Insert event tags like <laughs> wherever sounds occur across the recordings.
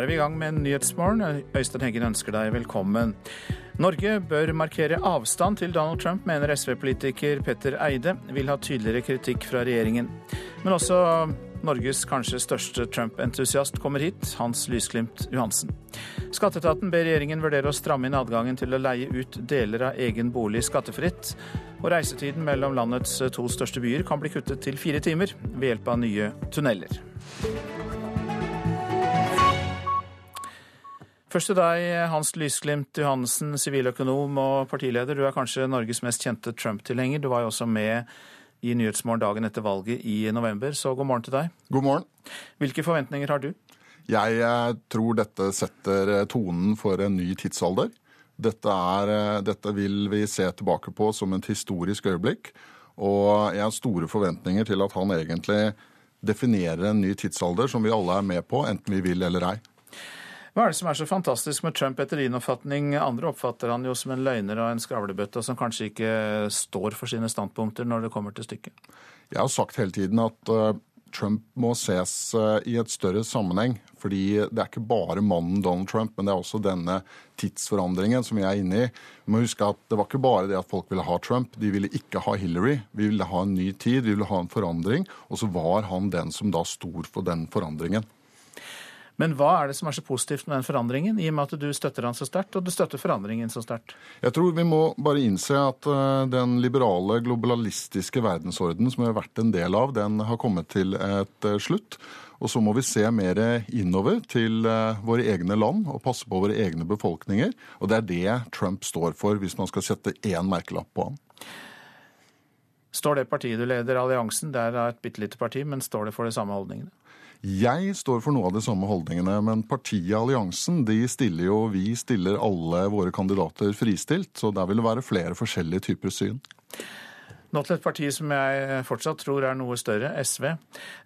er vi i gang med Nyhetsmorgen. Øystein Heggen ønsker deg velkommen. Norge bør markere avstand til Donald Trump, mener SV-politiker Petter Eide. Vil ha tydeligere kritikk fra regjeringen. Men også Norges kanskje største Trump-entusiast kommer hit, Hans Lysglimt Johansen. Skatteetaten ber regjeringen vurdere å stramme inn adgangen til å leie ut deler av egen bolig skattefritt. Og reisetiden mellom landets to største byer kan bli kuttet til fire timer ved hjelp av nye tunneler. Først til deg, Hans Lysglimt Johansen, siviløkonom og partileder. Du er kanskje Norges mest kjente Trump-tilhenger. Du var jo også med i Nyhetsmorgen dagen etter valget i november, så god morgen til deg. God morgen. Hvilke forventninger har du? Jeg eh, tror dette setter eh, tonen for en ny tidsalder. Dette, er, eh, dette vil vi se tilbake på som et historisk øyeblikk. Og jeg har store forventninger til at han egentlig definerer en ny tidsalder som vi alle er med på, enten vi vil eller ei. Hva er det som er så fantastisk med Trump etter din oppfatning? Andre oppfatter han jo som en løgner og en skravlebøtte, som kanskje ikke står for sine standpunkter når det kommer til stykket. Jeg har sagt hele tiden at uh, Trump må ses uh, i et større sammenheng. Fordi det er ikke bare mannen Donald Trump, men det er også denne tidsforandringen som vi er inne i. Vi må huske at Det var ikke bare det at folk ville ha Trump, de ville ikke ha Hillary. Vi ville ha en ny tid, vi ville ha en forandring. Og så var han den som da sto for den forandringen. Men hva er det som er så positivt med den forandringen, i og med at du støtter han så sterkt, og du støtter forandringen så sterkt? Jeg tror vi må bare innse at eh, den liberale, globalistiske verdensordenen som vi har vært en del av, den har kommet til et eh, slutt. Og så må vi se mer innover til eh, våre egne land og passe på våre egne befolkninger. Og det er det Trump står for, hvis man skal sette én merkelapp på ham. Står det partiet du leder, alliansen, det er et bitte lite parti, men står det for de samme holdningene? Jeg står for noe av de samme holdningene, men partiet Alliansen de stiller jo, vi stiller alle våre kandidater fristilt, så der vil det være flere forskjellige typer syn. Nå til et parti som jeg fortsatt tror er noe større, SV.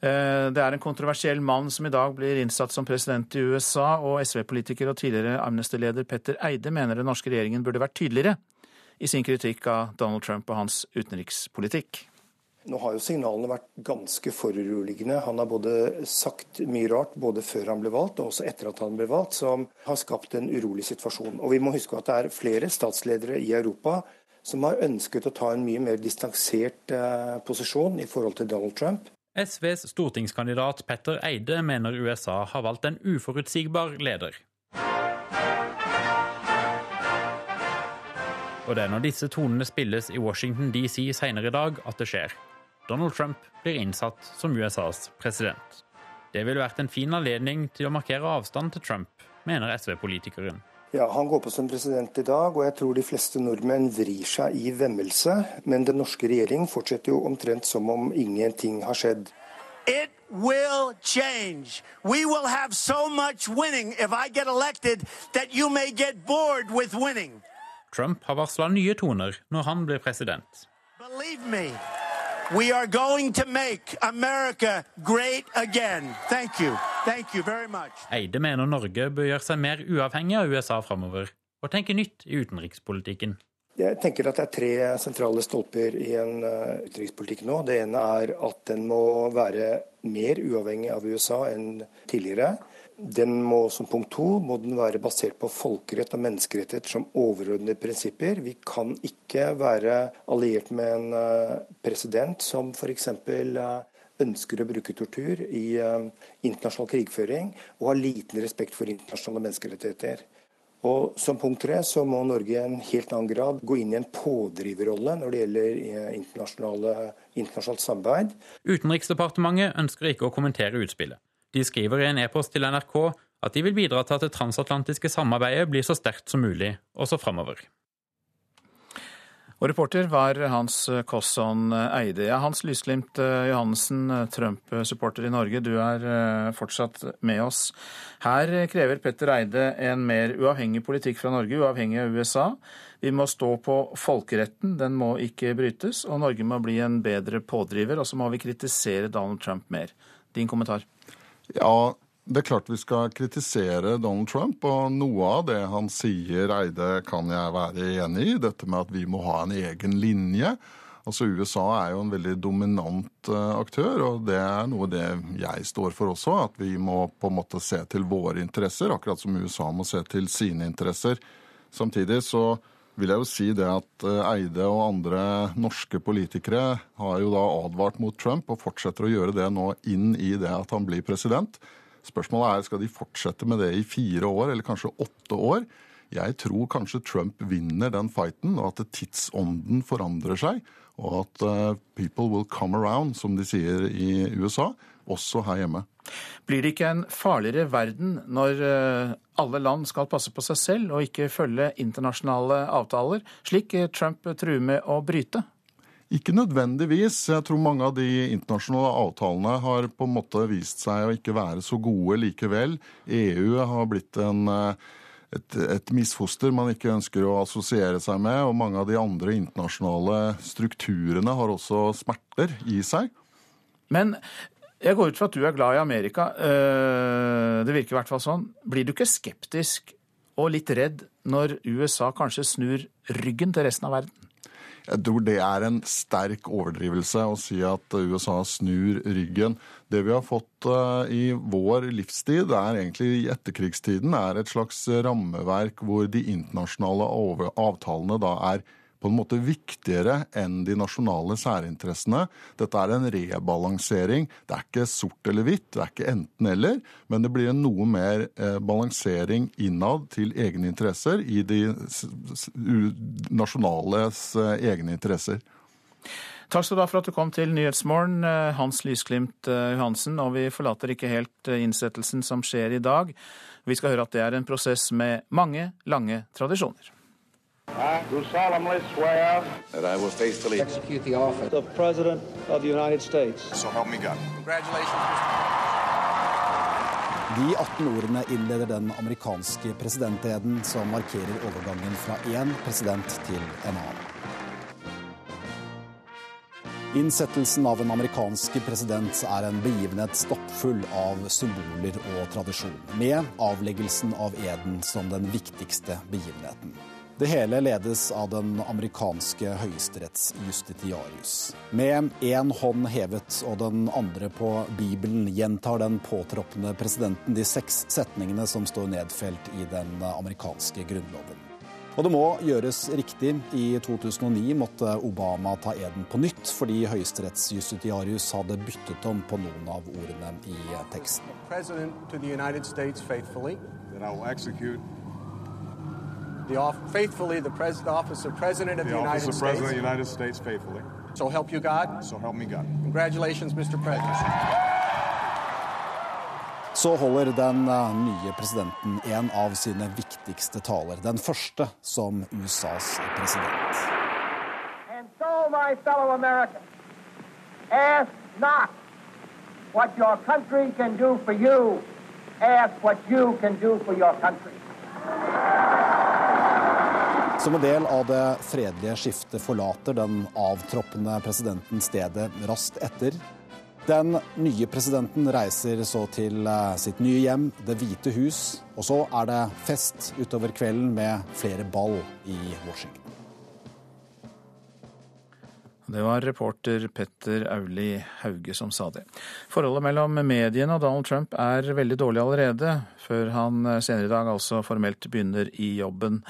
Eh, det er en kontroversiell mann som i dag blir innsatt som president i USA, og SV-politiker og tidligere Amnesty-leder Petter Eide mener den norske regjeringen burde vært tydeligere i sin kritikk av Donald Trump og hans utenrikspolitikk. Nå har jo signalene vært ganske foruroligende. Han har både sagt mye rart både før han ble valgt og også etter at han ble valgt, som har skapt en urolig situasjon. Og vi må huske at det er flere statsledere i Europa som har ønsket å ta en mye mer distansert eh, posisjon i forhold til Donald Trump. SVs stortingskandidat Petter Eide mener USA har valgt en uforutsigbar leder. Og det er når disse tonene spilles i Washington DC senere i dag at det skjer. Donald Trump blir innsatt som USAs president. Det ville vært en fin anledning til å markere avstand til Trump, mener SV-politikeren. Ja, Han går på som president i dag, og jeg tror de fleste nordmenn vrir seg i vemmelse. Men den norske regjering fortsetter jo omtrent som om ingenting har skjedd. It will change. We will have so much winning if I get elected that you may get bored with winning. Trump har varsla nye toner når han blir president. Believe me. We are going to make America great again. Thank you. Thank you very much. Eide mener Norge bør gjøre seg mer uavhengig av USA framover, og tenke nytt i utenrikspolitikken. Jeg tenker at det er tre sentrale stolper i en uh, utenrikspolitikk nå. Det ene er at den må være mer uavhengig av USA enn tidligere. Den må som punkt to må den være basert på folkerett og menneskerettigheter som overordnede prinsipper. Vi kan ikke være alliert med en eh, president som f.eks. Eh, ønsker å bruke tortur i uh, internasjonal krigføring og har liten respekt for internasjonale menneskerettigheter. Og Som punkt tre så må Norge i en helt annen grad gå inn i en pådriverrolle når det gjelder internasjonalt samarbeid. Utenriksdepartementet ønsker ikke å kommentere utspillet. De skriver i en e-post til NRK at de vil bidra til at det transatlantiske samarbeidet blir så sterkt som mulig, også framover. Og reporter var Hans Kosson Eide. Ja, Hans Lysglimt Johannessen, Johansen, Trump-supporter i Norge, du er eh, fortsatt med oss. Her krever Petter Eide en mer uavhengig politikk fra Norge, uavhengig av USA. Vi må stå på folkeretten, den må ikke brytes, og Norge må bli en bedre pådriver. Og så må vi kritisere Donald Trump mer. Din kommentar? Ja, det er klart vi skal kritisere Donald Trump, og noe av det han sier, Eide, kan jeg være enig i. Dette med at vi må ha en egen linje. Altså USA er jo en veldig dominant eh, aktør, og det er noe det jeg står for også. At vi må på en måte se til våre interesser, akkurat som USA må se til sine interesser. Samtidig så vil jeg jo si det at eh, Eide og andre norske politikere har jo da advart mot Trump og fortsetter å gjøre det nå inn i det at han blir president. Spørsmålet er skal de fortsette med det i fire år eller kanskje åtte år. Jeg tror kanskje Trump vinner den fighten, og at tidsånden forandrer seg og at uh, people will come around, som de sier i USA, også her hjemme. Blir det ikke en farligere verden når uh, alle land skal passe på seg selv og ikke følge internasjonale avtaler, slik Trump truer med å bryte? Ikke nødvendigvis. Jeg tror mange av de internasjonale avtalene har på en måte vist seg å ikke være så gode likevel. EU har blitt en uh, et, et, misfoster man ikke ønsker å assosiere seg med. Og mange av de andre internasjonale strukturene har også smerter i seg. Men jeg går ut fra at du er glad i Amerika. Eh, det virker i hvert fall sånn. Blir du ikke skeptisk og litt redd når USA kanskje snur ryggen til resten av verden? Jeg tror det er en sterk overdrivelse å si at USA snur ryggen. Det vi har fått eh, i vår livstid, er egentlig i etterkrigstiden, er et slags rammeverk hvor de internasjonale avtalene da er på en måte viktigere enn de nasjonale særinteressene. Dette er en rebalansering. Det er ikke sort eller hvitt, det er ikke enten-eller, men det blir en noe mer eh, balansering innad til egne interesser i de nasjonales eh, egne interesser. Takk skal du ha for at du kom til Nyhetsmorgen, eh, Hans Lysglimt Johansen. Og vi forlater ikke helt innsettelsen som skjer i dag. Vi skal høre at det er en prosess med mange lange tradisjoner. I do solemnly swear that I will faithfully execute the office of President of the United States. So help me God. Congratulations, De 18 ordene innleder den amerikanske presidenteden som markerer overgangen fra én president til en annen. Innsettelsen av en amerikansk president er en begivenhet stappfull av symboler og tradisjon, med avleggelsen av eden som den viktigste begivenheten. Det hele ledes av den amerikanske høyesterettsjustitiarius. Med én hånd hevet og den andre på Bibelen gjentar den påtroppende presidenten de seks setningene som står nedfelt i den amerikanske grunnloven. Og det må gjøres riktig. I 2009 måtte Obama ta eden på nytt fordi høyesterettsjustitiarius hadde byttet om på noen av ordene i teksten. The off faithfully the, pres the office of President of the, the United States. The office of President of the United States faithfully. So help you God. So help me God. Congratulations, Mr. President. Så holder den uh, nye presidenten en av sine viktigste taler. Den første som USAs president. And so, my fellow Americans, ask not what your country can do for you. Ask what you can do for your country. Som en del av det fredelige skiftet forlater den avtroppende presidenten stedet raskt etter. Den nye presidenten reiser så til eh, sitt nye hjem, Det hvite hus. Og så er det fest utover kvelden med flere ball i Washington. Det var reporter Petter Auli Hauge som sa det. Forholdet mellom mediene og Donald Trump er veldig dårlig allerede, før han senere i dag altså formelt begynner i jobben.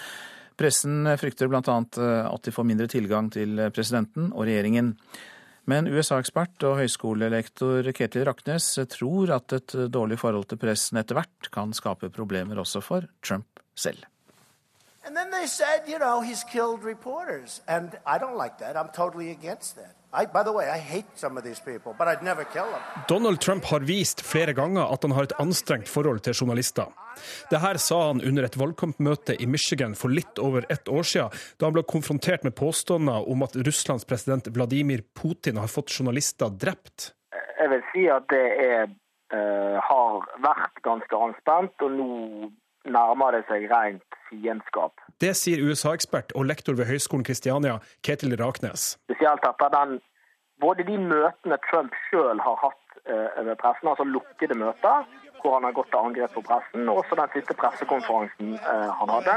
Pressen frykter bl.a. Eh, at de får mindre tilgang til presidenten og regjeringen. Men USA-ekspert og høyskolelektor Ketil Raknes tror at et dårlig forhold til pressen etter hvert kan skape problemer også for Trump selv. And then they said, you know, he's killed reporters. And I don't like that. I'm totally against that. I, way, I hate some of these people, but I'd never kill them. Donald Trump har vist flere ganger at han har et anstrengt forhold til journalister. Dette sa han under et valgkampmøte i Michigan for litt over ett år siden, da han ble konfrontert med påstander om at Russlands president Vladimir Putin har fått journalister drept. Jeg vil si at det er, uh, har vært ganske anspent, og nå nærmer det seg rent fiendskap. Det sier USA-ekspert og lektor ved Høgskolen Kristiania, Ketil Raknes. Spesielt etter den, både de møtene Trump sjøl har hatt uh, med pressen, altså lukkede møter, hvor han har gått til angrep på pressen, og også den siste pressekonferansen eh, han hadde.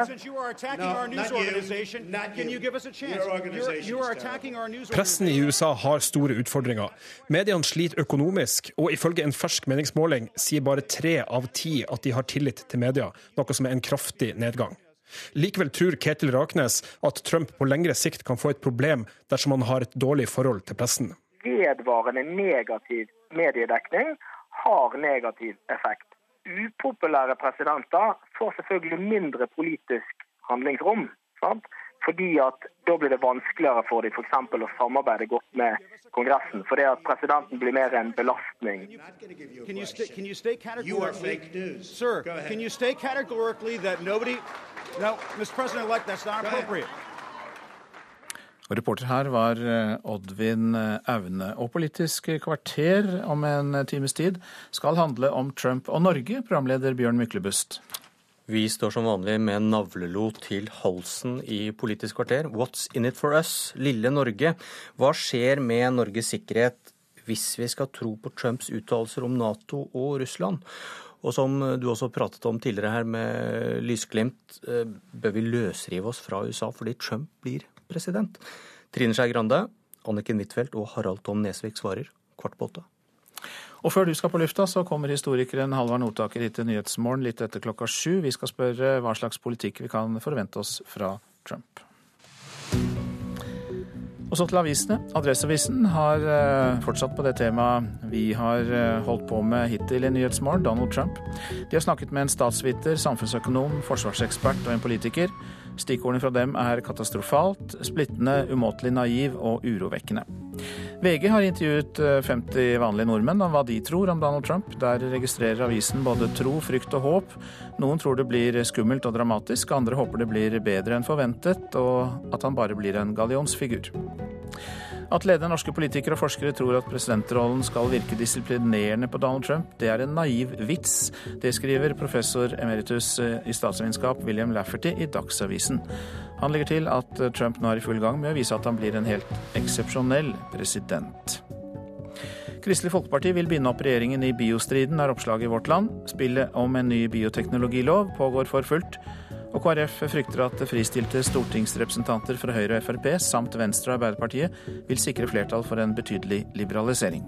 Pressen i USA har store utfordringer. Mediene sliter økonomisk, og ifølge en fersk meningsmåling sier bare tre av ti at de har tillit til media, noe som er en kraftig nedgang. Likevel tror Ketil Raknes at Trump på lengre sikt kan få et problem dersom han har et dårlig forhold til pressen. Vedvarende negativ mediedekning har negativ effekt. Upopulære presidenter får selvfølgelig mindre politisk handlingsrom. Sant? Fordi at da blir det vanskeligere for dem f.eks. å samarbeide godt med Kongressen. Fordi at presidenten blir mer en belastning. Can you stay, can you stay Sir, can you stay categorically that nobody... No, Mr. President-elect, that's not appropriate. Og reporter her var eh, Oddvin eh, Aune. Og Politisk kvarter om en times tid skal handle om Trump og Norge, programleder Bjørn Myklebust. Vi står som vanlig med navlelo til halsen i Politisk kvarter. What's in it for us? Lille Norge. Hva skjer med Norges sikkerhet hvis vi skal tro på Trumps uttalelser om Nato og Russland? Og som du også pratet om tidligere her med lysglimt, eh, bør vi løsrive oss fra USA fordi Trump blir president. Trine Skei Grande, Anniken Huitfeldt og Harald Tom Nesvik svarer kvart på åtte. Og før du skal på lufta, så kommer historikeren Halvard Notaker hit til Nyhetsmorgen litt etter klokka sju. Vi skal spørre hva slags politikk vi kan forvente oss fra Trump. Og så til avisene. Adresseavisen har eh, fortsatt på det temaet vi har eh, holdt på med hittil i Nyhetsmorgen, Donald Trump. De har snakket med en statsviter, samfunnsøkonom, forsvarsekspert og en politiker. Stikkordene fra dem er katastrofalt, splittende, umåtelig naiv og urovekkende. VG har intervjuet 50 eh, vanlige nordmenn om hva de tror om Donald Trump. Der registrerer avisen både tro, frykt og håp. Noen tror det blir skummelt og dramatisk, andre håper det blir bedre enn forventet, og at han bare blir en gallionsfigur. At ledende norske politikere og forskere tror at presidentrollen skal virke disiplinerende på Donald Trump, det er en naiv vits. Det skriver professor emeritus eh, i statsvitenskap William Lafferty i Dagsavisen. Han legger til at eh, Trump nå er i full gang med å vise at han blir en helt eksepsjonell president. Kristelig Folkeparti vil binde opp regjeringen i biostriden, er oppslaget i Vårt Land. Spillet om en ny bioteknologilov pågår for fullt. Og KrF frykter at fristilte stortingsrepresentanter fra Høyre og Frp samt Venstre og Arbeiderpartiet vil sikre flertall for en betydelig liberalisering.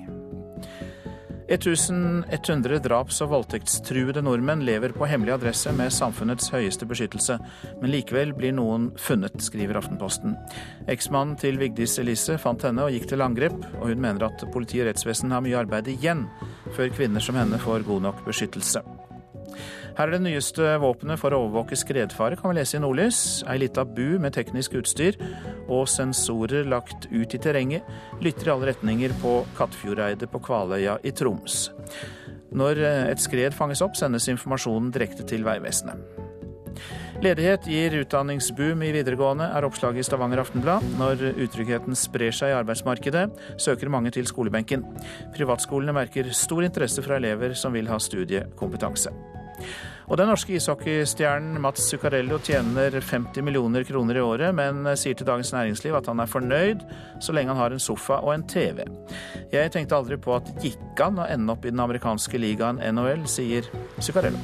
1100 draps- og voldtektstruede nordmenn lever på hemmelig adresse med samfunnets høyeste beskyttelse, men likevel blir noen funnet, skriver Aftenposten. Eksmannen til Vigdis Elise fant henne og gikk til angrep, og hun mener at politi og rettsvesen har mye arbeid igjen før kvinner som henne får god nok beskyttelse. Her er det nyeste våpenet for å overvåke skredfare, kan vi lese i Nordlys. Ei lita bu med teknisk utstyr og sensorer lagt ut i terrenget lytter i alle retninger på Kattfjordeidet på Kvaløya i Troms. Når et skred fanges opp, sendes informasjonen direkte til Vegvesenet. Ledighet gir utdanningsboom i videregående, er oppslaget i Stavanger Aftenblad. Når utryggheten sprer seg i arbeidsmarkedet, søker mange til skolebenken. Privatskolene merker stor interesse fra elever som vil ha studiekompetanse. Og den norske ishockeystjernen Mats Zuccarello tjener 50 millioner kroner i året, men sier til Dagens Næringsliv at han er fornøyd så lenge han har en sofa og en TV. Jeg tenkte aldri på at gikk an å ende opp i den amerikanske ligaen NHL, sier Zuccarello.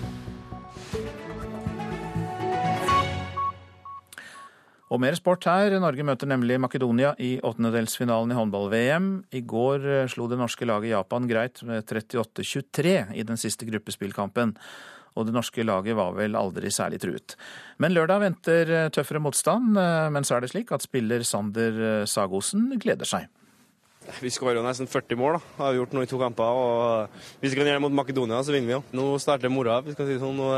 Og mer sport her. Norge møter nemlig Makedonia i åttendedelsfinalen i håndball-VM. I går slo det norske laget Japan greit med 38-23 i den siste gruppespillkampen og det norske laget var vel aldri særlig truet. Men lørdag venter eh, tøffere motstand, eh, men så er det slik at spiller Sander eh, Sagosen gleder seg. Vi skårer nesten 40 mål, da. har vi gjort nå i to kamper. og Hvis vi kan gjøre det mot Makedonia, så vinner vi jo. Nå starter moroa. vi skal si sånn, nå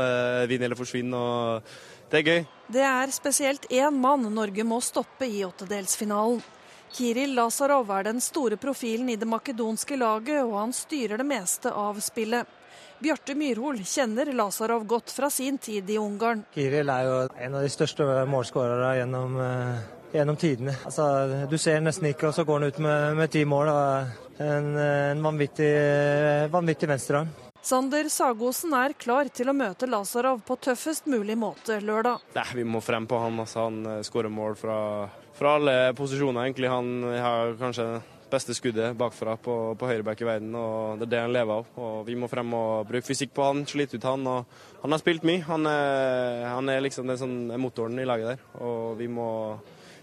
vinner eller forsvinner. og Det er gøy. Det er spesielt én mann Norge må stoppe i åttedelsfinalen. Kiril Lazarov er den store profilen i det makedonske laget, og han styrer det meste av spillet. Bjarte Myrhol kjenner Lazarov godt fra sin tid i Ungarn. Kiril er jo en av de største målskårere gjennom, uh, gjennom tidene. Altså, du ser nesten ikke, og så går han ut med, med ti mål. En, en vanvittig, vanvittig venstrearm. Sander Sagosen er klar til å møte Lazarov på tøffest mulig måte lørdag. Nei, vi må frem på han. Altså, han eh, skårer mål fra, fra alle posisjoner, egentlig. Han har kanskje beste skuddet bakfra på, på høyreback i verden. og Det er det han lever av. og Vi må frem og bruke fysikk på han, slite ut han. og Han har spilt mye. Han er, han er liksom den sånn, motoren i laget der. og vi må,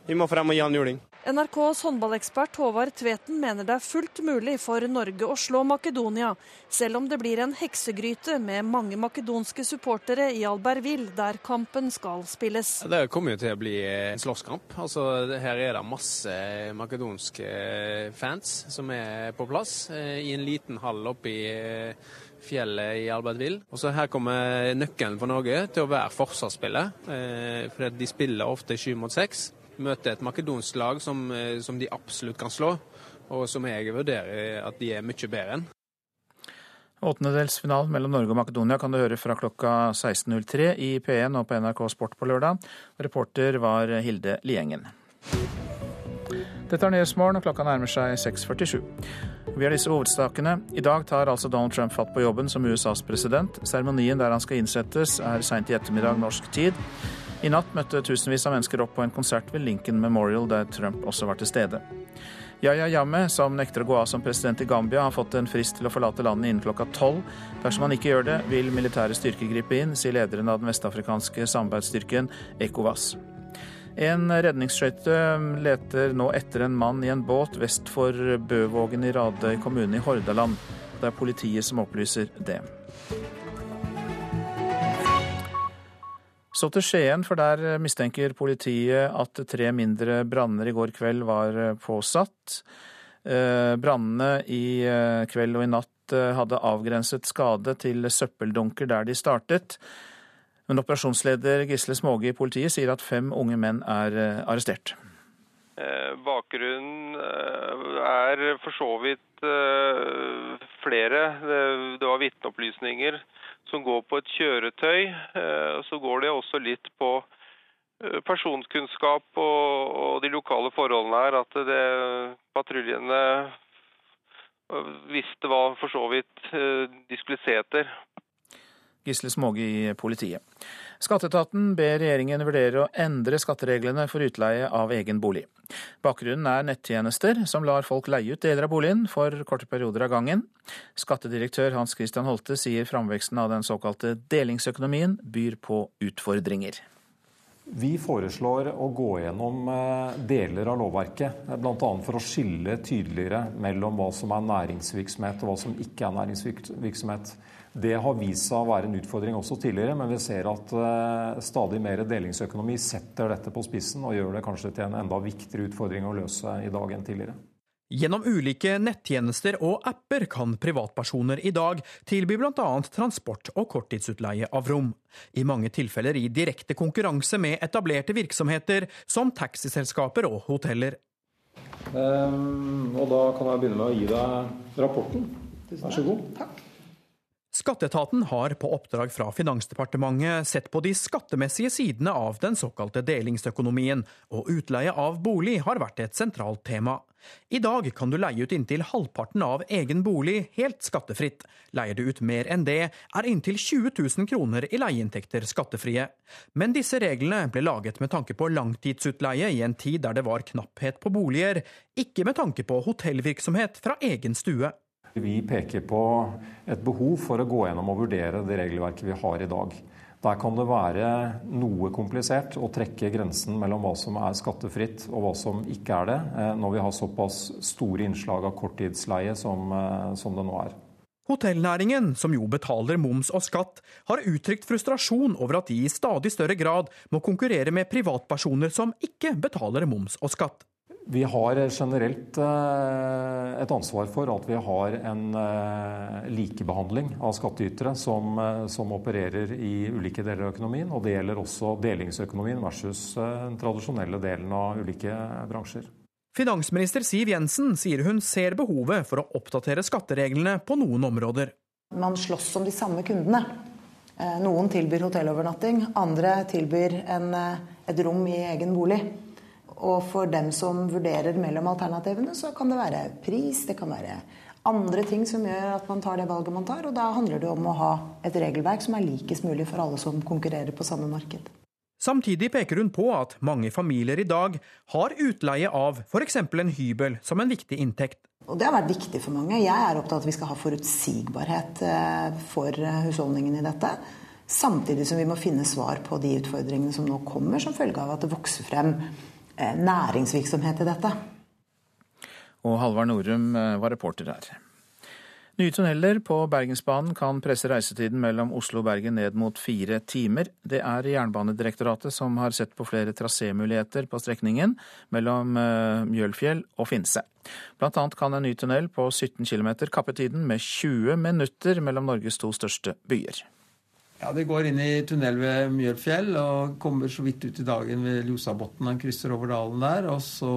vi må frem og gi han juling. NRKs håndballekspert Håvard Tveten mener det er fullt mulig for Norge å slå Makedonia, selv om det blir en heksegryte med mange makedonske supportere i Albertville, der kampen skal spilles. Det kommer jo til å bli en slåsskamp. Altså, her er det masse makedonske fans som er på plass eh, i en liten hall oppe i eh, fjellet i Albertville. Og så Her kommer nøkkelen for Norge til å være forsvarsspillet. Eh, for de spiller ofte sju mot seks møter et makedonsk lag som, eh, som, de absolutt kan slå, og som jeg vurderer at de er mye bedre enn. Åttendedelsfinalen mellom Norge og Makedonia kan du høre fra klokka 16.03 i P1 og på NRK Sport på lørdag. Reporter var Hilde Liengen. Dette er Nyhetsmorgen, og klokka nærmer seg 6.47. Vi har disse hovedstakene. I dag tar altså Donald Trump fatt på jobben som USAs president. Seremonien der han skal innsettes, er seint i ettermiddag norsk tid. I natt møtte tusenvis av mennesker opp på en konsert ved Lincoln Memorial, der Trump også var til stede. Yahya Jammeh, som nekter å gå av som president i Gambia, har fått en frist til å forlate landet innen klokka tolv. Dersom han ikke gjør det, vil militære styrker gripe inn, sier lederen av den vestafrikanske samarbeidsstyrken ECOWAS. En redningsskøyte leter nå etter en mann i en båt vest for Bøvågen i Radøy kommune i Hordaland. Det er politiet som opplyser det. Så til Skien, for der mistenker politiet at tre mindre branner i går kveld var påsatt. Eh, brannene i eh, kveld og i natt eh, hadde avgrenset skade til søppeldunker der de startet. Men operasjonsleder Gisle Småge i politiet sier at fem unge menn er arrestert. Bakgrunnen er for så vidt flere. Det var vitneopplysninger som går på et kjøretøy. Eh, så går det også litt på eh, personkunnskap og, og de lokale forholdene her. At det, patruljene eh, visste hva for så vidt de skulle se etter. Gisle Småge i politiet. Skatteetaten ber regjeringen vurdere å endre skattereglene for utleie av egen bolig. Bakgrunnen er nettjenester som lar folk leie ut deler av boligen for korte perioder av gangen. Skattedirektør Hans Christian Holte sier framveksten av den såkalte delingsøkonomien byr på utfordringer. Vi foreslår å gå gjennom eh, deler av lovverket, eh, bl.a. for å skille tydeligere mellom hva som er næringsvirksomhet og hva som ikke er næringsvirksomhet. Det har vist seg å være en utfordring også tidligere, men vi ser at uh, stadig mer delingsøkonomi setter dette på spissen og gjør det kanskje til en enda viktigere utfordring å løse i dag enn tidligere. Gjennom ulike nettjenester og apper kan privatpersoner i dag tilby bl.a. transport og korttidsutleie av rom. I mange tilfeller i direkte konkurranse med etablerte virksomheter som taxiselskaper og hoteller. Um, og da kan jeg begynne med å gi deg rapporten. Vær så god. Takk. Skatteetaten har på oppdrag fra Finansdepartementet sett på de skattemessige sidene av den såkalte delingsøkonomien, og utleie av bolig har vært et sentralt tema. I dag kan du leie ut inntil halvparten av egen bolig helt skattefritt. Leier du ut mer enn det, er inntil 20 000 kroner i leieinntekter skattefrie. Men disse reglene ble laget med tanke på langtidsutleie i en tid der det var knapphet på boliger, ikke med tanke på hotellvirksomhet fra egen stue. Vi peker på et behov for å gå gjennom og vurdere det regelverket vi har i dag. Der kan det være noe komplisert å trekke grensen mellom hva som er skattefritt og hva som ikke er det, eh, når vi har såpass store innslag av korttidsleie som, eh, som det nå er. Hotellnæringen, som jo betaler moms og skatt, har uttrykt frustrasjon over at de i stadig større grad må konkurrere med privatpersoner som ikke betaler moms og skatt. Vi har generelt eh, et ansvar for at vi har en eh, likebehandling av skattytere som, eh, som, opererer i ulike deler av økonomien. Og det gjelder også delingsøkonomien versus den tradisjonelle delen av ulike bransjer. Finansminister Siv Jensen sier hun ser behovet for å oppdatere skattereglene på noen områder. Man slåss om de samme kundene. Noen tilbyr hotellovernatting, andre tilbyr en, et rom i egen bolig. Og for dem som vurderer mellom alternativene, så kan det være pris, det kan være andre ting som gjør at man tar det valget man tar. Og da handler det om å ha et regelverk som er likest mulig for alle som konkurrerer på samme marked. Samtidig peker hun på at mange familier i dag har utleie av f.eks. en hybel som en viktig inntekt. Og Det har vært viktig for mange. Jeg er opptatt av at vi skal ha forutsigbarhet eh, for husholdningen i dette. Samtidig som vi må finne svar på de utfordringene som nå kommer som følge av at det vokser frem næringsvirksomhet i dette. Og Halvard Norum var reporter der. Nye tunneler på Bergensbanen kan presse reisetiden mellom Oslo og Bergen ned mot fire timer. Det er Jernbanedirektoratet som har sett på flere trasémuligheter på strekningen mellom eh, Mjølfjell og Finse. Blant annet kan en ny tunnel på 17 km kappe tiden med 20 minutter mellom Norges to største byer. Ja, Det går inn i tunnel ved Mjølfjell og kommer så vidt ut i dagen ved Ljosabotn. Han krysser over dalen der, og så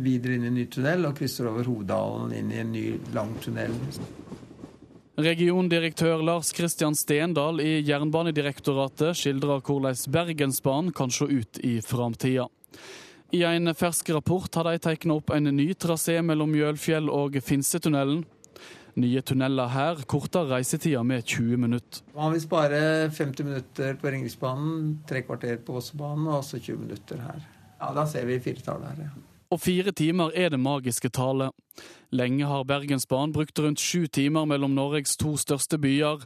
videre inn i en ny tunnel og krysser over hoveddalen inn i en ny, lang tunnel. Regiondirektør Lars Kristian Stendal i Jernbanedirektoratet skildrer hvordan Bergensbanen kan se ut i framtida. I en fersk rapport har de tegna opp en ny trasé mellom Mjølfjell og Finsetunnelen. Nye tunneler her korter reisetida med 20 minutter. Man vil spare 50 minutter på Ringeriksbanen, tre kvarter på Vossebanen og også 20 minutter her. Ja, Da ser vi firetall her, ja. Og fire timer er det magiske tallet. Lenge har Bergensbanen brukt rundt sju timer mellom Norges to største byer,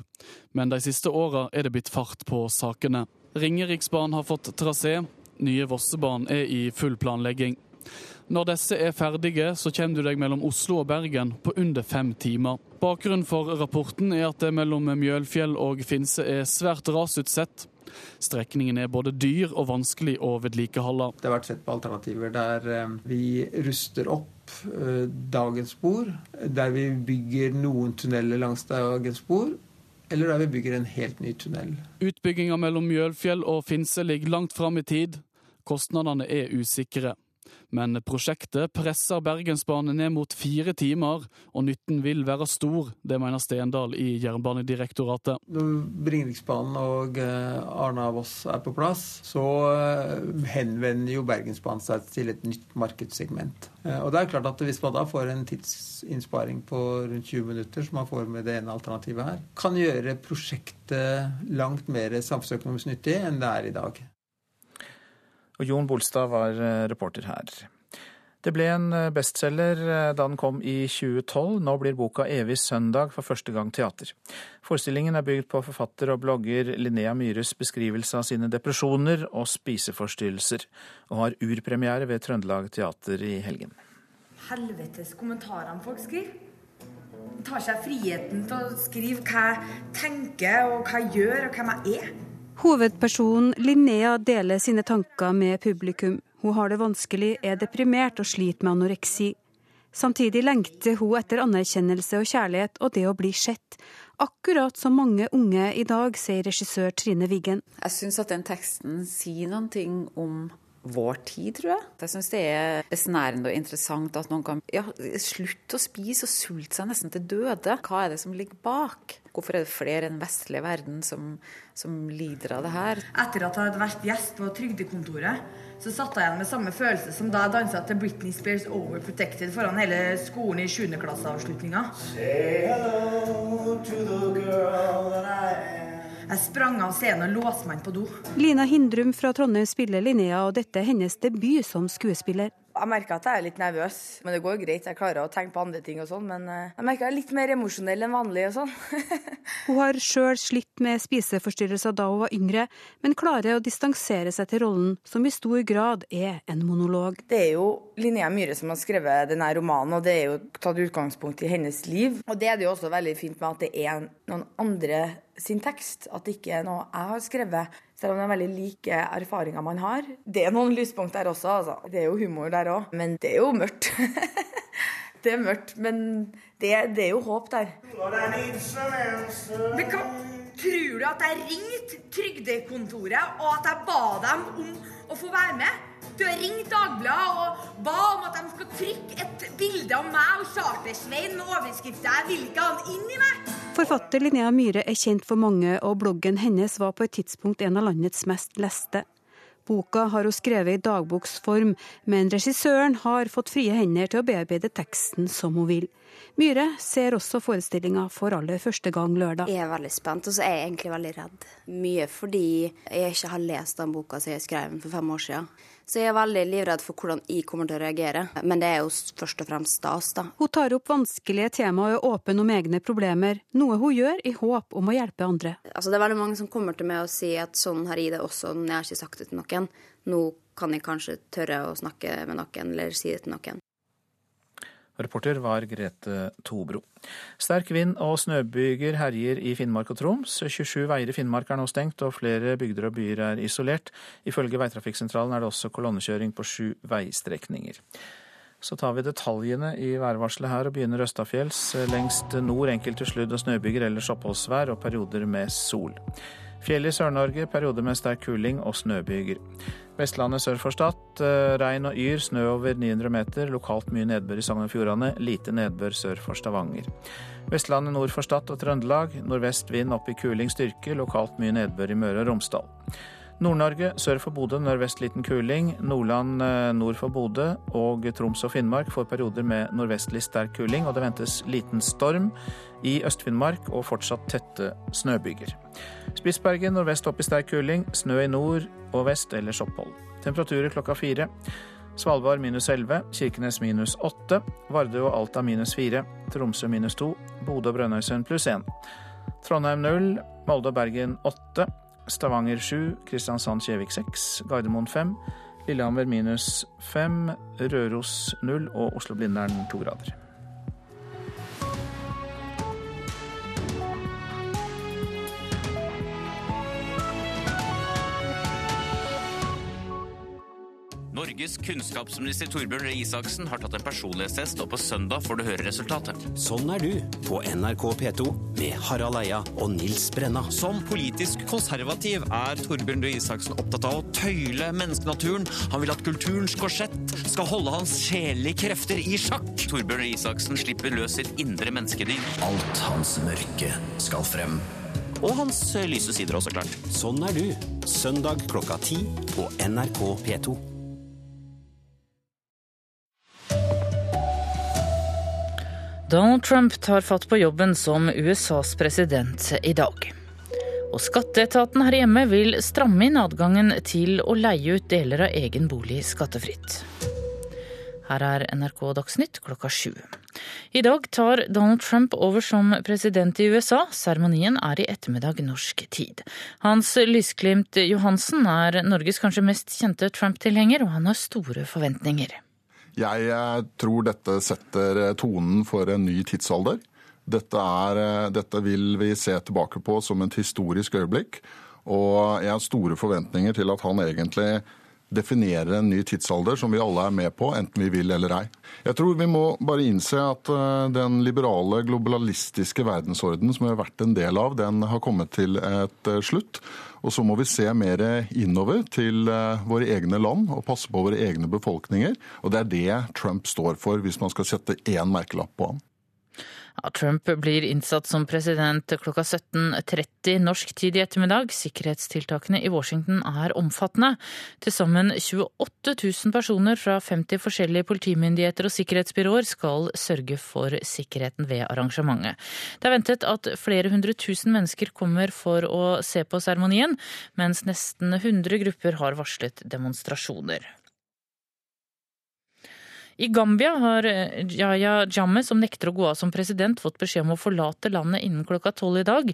men de siste åra er det blitt fart på sakene. Ringeriksbanen har fått trasé, nye Vossebanen er i full planlegging. Når disse er ferdige, så kommer du deg mellom Oslo og Bergen på under fem timer. Bakgrunnen for rapporten er at det mellom Mjølfjell og Finse er svært rasutsatt. Strekningen er både dyr og vanskelig å vedlikeholde. Det har vært sett på alternativer der eh, vi ruster opp eh, dagens spor, der vi bygger noen tunneler langs dagens spor, eller der vi bygger en helt ny tunnel. Utbygginga mellom Mjølfjell og Finse ligger langt fram i tid. Kostnadene er usikre. Men prosjektet presser Bergensbanen ned mot fire timer, og nytten vil være stor. Det mener Stendal i Jernbanedirektoratet. Når Ringeriksbanen og eh, Arna-Voss er på plass, så eh, henvender jo Bergensbanen seg til et nytt markedssegment. Eh, og det er klart at Hvis man da får en tidsinnsparing på rundt 20 minutter, som man får med det ene alternativet her, kan gjøre prosjektet langt mer samfunnsøkonomisk nyttig enn det er i dag. Og Jon Bolstad var eh, reporter her. Det ble en eh, bestselger eh, da den kom i 2012. Nå blir boka 'Evig søndag' for første gang teater. Forestillingen er bygd på forfatter og blogger Linnea Myhres beskrivelse av sine depresjoner og spiseforstyrrelser, og har urpremiere ved Trøndelag Teater i helgen. Helvetes kommentarene folk skriver. Tar seg friheten til å skrive hva jeg tenker, og hva jeg gjør, og hvem jeg er. Hovedpersonen Linnea deler sine tanker med publikum. Hun har det vanskelig, er deprimert og sliter med anoreksi. Samtidig lengter hun etter anerkjennelse og kjærlighet og det å bli sett. Akkurat som mange unge i dag, sier regissør Trine Wiggen. Jeg syns at den teksten sier noen ting om vår tid, tror jeg. Jeg syns det er besnærende og interessant at noen kan ja, slutte å spise og sulte seg nesten til døde. Hva er det som ligger bak? Hvorfor er det flere enn vestlige verden som, som lider av det her? Etter at jeg hadde vært gjest på Trygdekontoret, så satt jeg igjen med samme følelse som da jeg dansa til Britney Spears Overprotected foran hele skolen i 7. klasseavslutninga. Jeg sprang av scenen og låste meg inn på do. Lina Hindrum fra Trondheim spiller Linnea, og dette er hennes debut som skuespiller. Jeg merker at jeg er litt nervøs, men det går greit. Jeg klarer å tenke på andre ting og sånn, men eh, jeg merker jeg er litt mer emosjonell enn vanlig og sånn. <laughs> hun har sjøl slitt med spiseforstyrrelser da hun var yngre, men klarer å distansere seg til rollen, som i stor grad er en monolog. Det er jo Linnea Myhre som har skrevet denne romanen, og det er jo tatt utgangspunkt i hennes liv. Og det er det jo også veldig fint med at det er noen andre sin tekst, at det ikke er noe jeg har skrevet. Selv om det er veldig like erfaringer man har. Det er noen lyspunkt der også, altså. Det er jo humor der òg. Men det er jo mørkt. <laughs> det er mørkt, men det, det, er jo håp der. Men hva, tror du at jeg ringte Trygdekontoret og at jeg ba dem om å få være med? Du har ringt Dagbladet og ba om at de skal trykke et bilde av meg og Chartersveien med overskrifta 'Jeg vil ikke ha han inn i meg'. Forfatter Linnea Myhre er kjent for mange, og bloggen hennes var på et tidspunkt en av landets mest leste. Boka har hun skrevet i dagboksform, men regissøren har fått frie hender til å bearbeide teksten som hun vil. Myhre ser også forestillinga for aller første gang lørdag. Jeg er veldig spent, og så er jeg egentlig veldig redd. Mye fordi jeg ikke har lest den boka som jeg skrev for fem år siden. Så jeg er veldig livredd for hvordan jeg kommer til å reagere. Men det er jo først og fremst stas, da. Hun tar opp vanskelige temaer og er åpen om egne problemer, noe hun gjør i håp om å hjelpe andre. Altså, det er veldig mange som kommer til meg og sier at sånn har jeg det også, men jeg har ikke sagt det til noen. Nå kan jeg kanskje tørre å snakke med noen eller si det til noen. Reporter var Grete Tobro. Sterk vind og snøbyger herjer i Finnmark og Troms. 27 veier i Finnmark er nå stengt, og flere bygder og byer er isolert. Ifølge Veitrafikksentralen er det også kolonnekjøring på sju veistrekninger. Så tar vi detaljene i værvarselet her og begynner østafjells. Lengst nord enkelte sludd- og snøbyger, ellers oppholdsvær og perioder med sol. Fjell i Sør-Norge perioder med sterk kuling og snøbyger. Vestlandet sør for Stad. Eh, regn og yr, snø over 900 meter. Lokalt mye nedbør i Sogn og Fjordane. Lite nedbør sør for Stavanger. Vestlandet nord for Stad og Trøndelag. Nordvest vind opp i kuling styrke. Lokalt mye nedbør i Møre og Romsdal. Nord-Norge sør for Bodø nordvest liten kuling. Nordland eh, nord for Bodø og Troms og Finnmark får perioder med nordvestlig sterk kuling, og det ventes liten storm i Øst-Finnmark og fortsatt tette snøbyger. Spitsbergen nordvest opp i sterk kuling, snø i nord og vest, ellers opphold. Temperaturer klokka fire. Svalbard minus 11, Kirkenes minus 8, Vardø og Alta minus 4, Tromsø minus 2, Bodø og Brønnøysund pluss 1. Trondheim 0, Molde og Bergen 8, Stavanger 7, Kristiansand-Kjevik 6, Gardermoen 5, Lillehammer minus 5, Røros 0 og Oslo-Blindern 2 grader. Norges kunnskapsminister Torbjørn Røe Isaksen har tatt en personlighetstest, og på søndag får du høre resultatet. Sånn er du på NRK P2 med Harald Eia og Nils Brenna. Som politisk konservativ er Torbjørn Røe Isaksen opptatt av å tøyle menneskenaturen. Han vil at kulturens korsett skal holde hans sjelelige krefter i sjakk. Torbjørn Røe Isaksen slipper løs sitt indre menneskedyr. Alt hans mørke skal frem. Og hans lyse sider også, klart. Sånn er du. Søndag klokka ti på NRK P2. Donald Trump tar fatt på jobben som USAs president i dag. Og skatteetaten her hjemme vil stramme inn adgangen til å leie ut deler av egen bolig skattefritt. Her er NRK Dagsnytt klokka sju. I dag tar Donald Trump over som president i USA. Seremonien er i ettermiddag norsk tid. Hans Lysglimt Johansen er Norges kanskje mest kjente Trump-tilhenger, og han har store forventninger. Jeg eh, tror dette setter eh, tonen for en ny tidsalder. Dette, er, eh, dette, vil vi se tilbake på som et historisk øyeblikk. Og jeg har store forventninger til at han egentlig definerer en ny tidsalder som vi alle er med på, enten vi vil eller ei. Jeg tror vi må bare innse at den liberale, globalistiske verdensorden som vi har vært en del av, den har kommet til et slutt. Og så må vi se mer innover til eh, våre egne land og passe på våre egne befolkninger. Og det er det Trump står for, hvis man skal sette én merkelapp på ham. Trump blir innsatt som president klokka 17.30 norsk tid i ettermiddag. Sikkerhetstiltakene i Washington er omfattende. Til sammen 28 000 personer fra 50 forskjellige politimyndigheter og sikkerhetsbyråer skal sørge for sikkerheten ved arrangementet. Det er ventet at flere hundre tusen mennesker kommer for å se på seremonien, mens nesten 100 grupper har varslet demonstrasjoner. I Gambia har Yaya Jamme, Jammeh, som nekter å gå av som president, fått beskjed om å forlate landet innen klokka tolv i dag.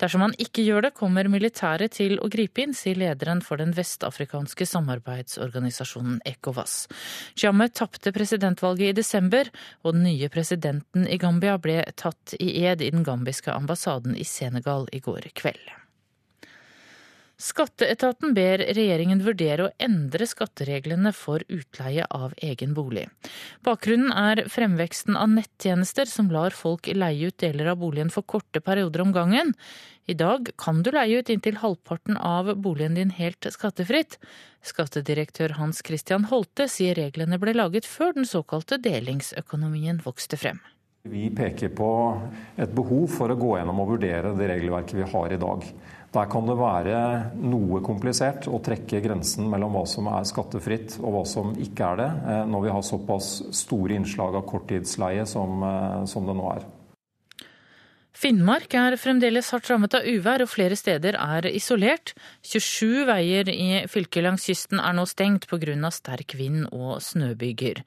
Dersom han ikke gjør det, kommer militæret til å gripe inn, sier lederen for den vestafrikanske samarbeidsorganisasjonen ECOWAS. Jammeh tapte presidentvalget i desember, og den nye presidenten i Gambia ble tatt i ed i den gambiske ambassaden i Senegal i går kveld. Skatteetaten ber regjeringen vurdere å endre skattereglene for utleie av egen bolig. Bakgrunnen er fremveksten av nettjenester som lar folk leie ut deler av boligen for korte perioder om gangen. I dag kan du leie ut inntil halvparten av boligen din helt skattefritt. Skattedirektør Hans Christian Holte sier reglene ble laget før den såkalte delingsøkonomien vokste frem. Vi peker på et behov for å gå gjennom og vurdere det regelverket vi har i dag. Der kan det være noe komplisert å trekke grensen mellom hva som er skattefritt og hva som ikke er det, eh, når vi har såpass store innslag av korttidsleie som, eh, som det nå er. Finnmark er fremdeles hardt rammet av uvær, og flere steder er isolert. 27 veier i fylket langs kysten er nå stengt pga. sterk vind og snøbyger.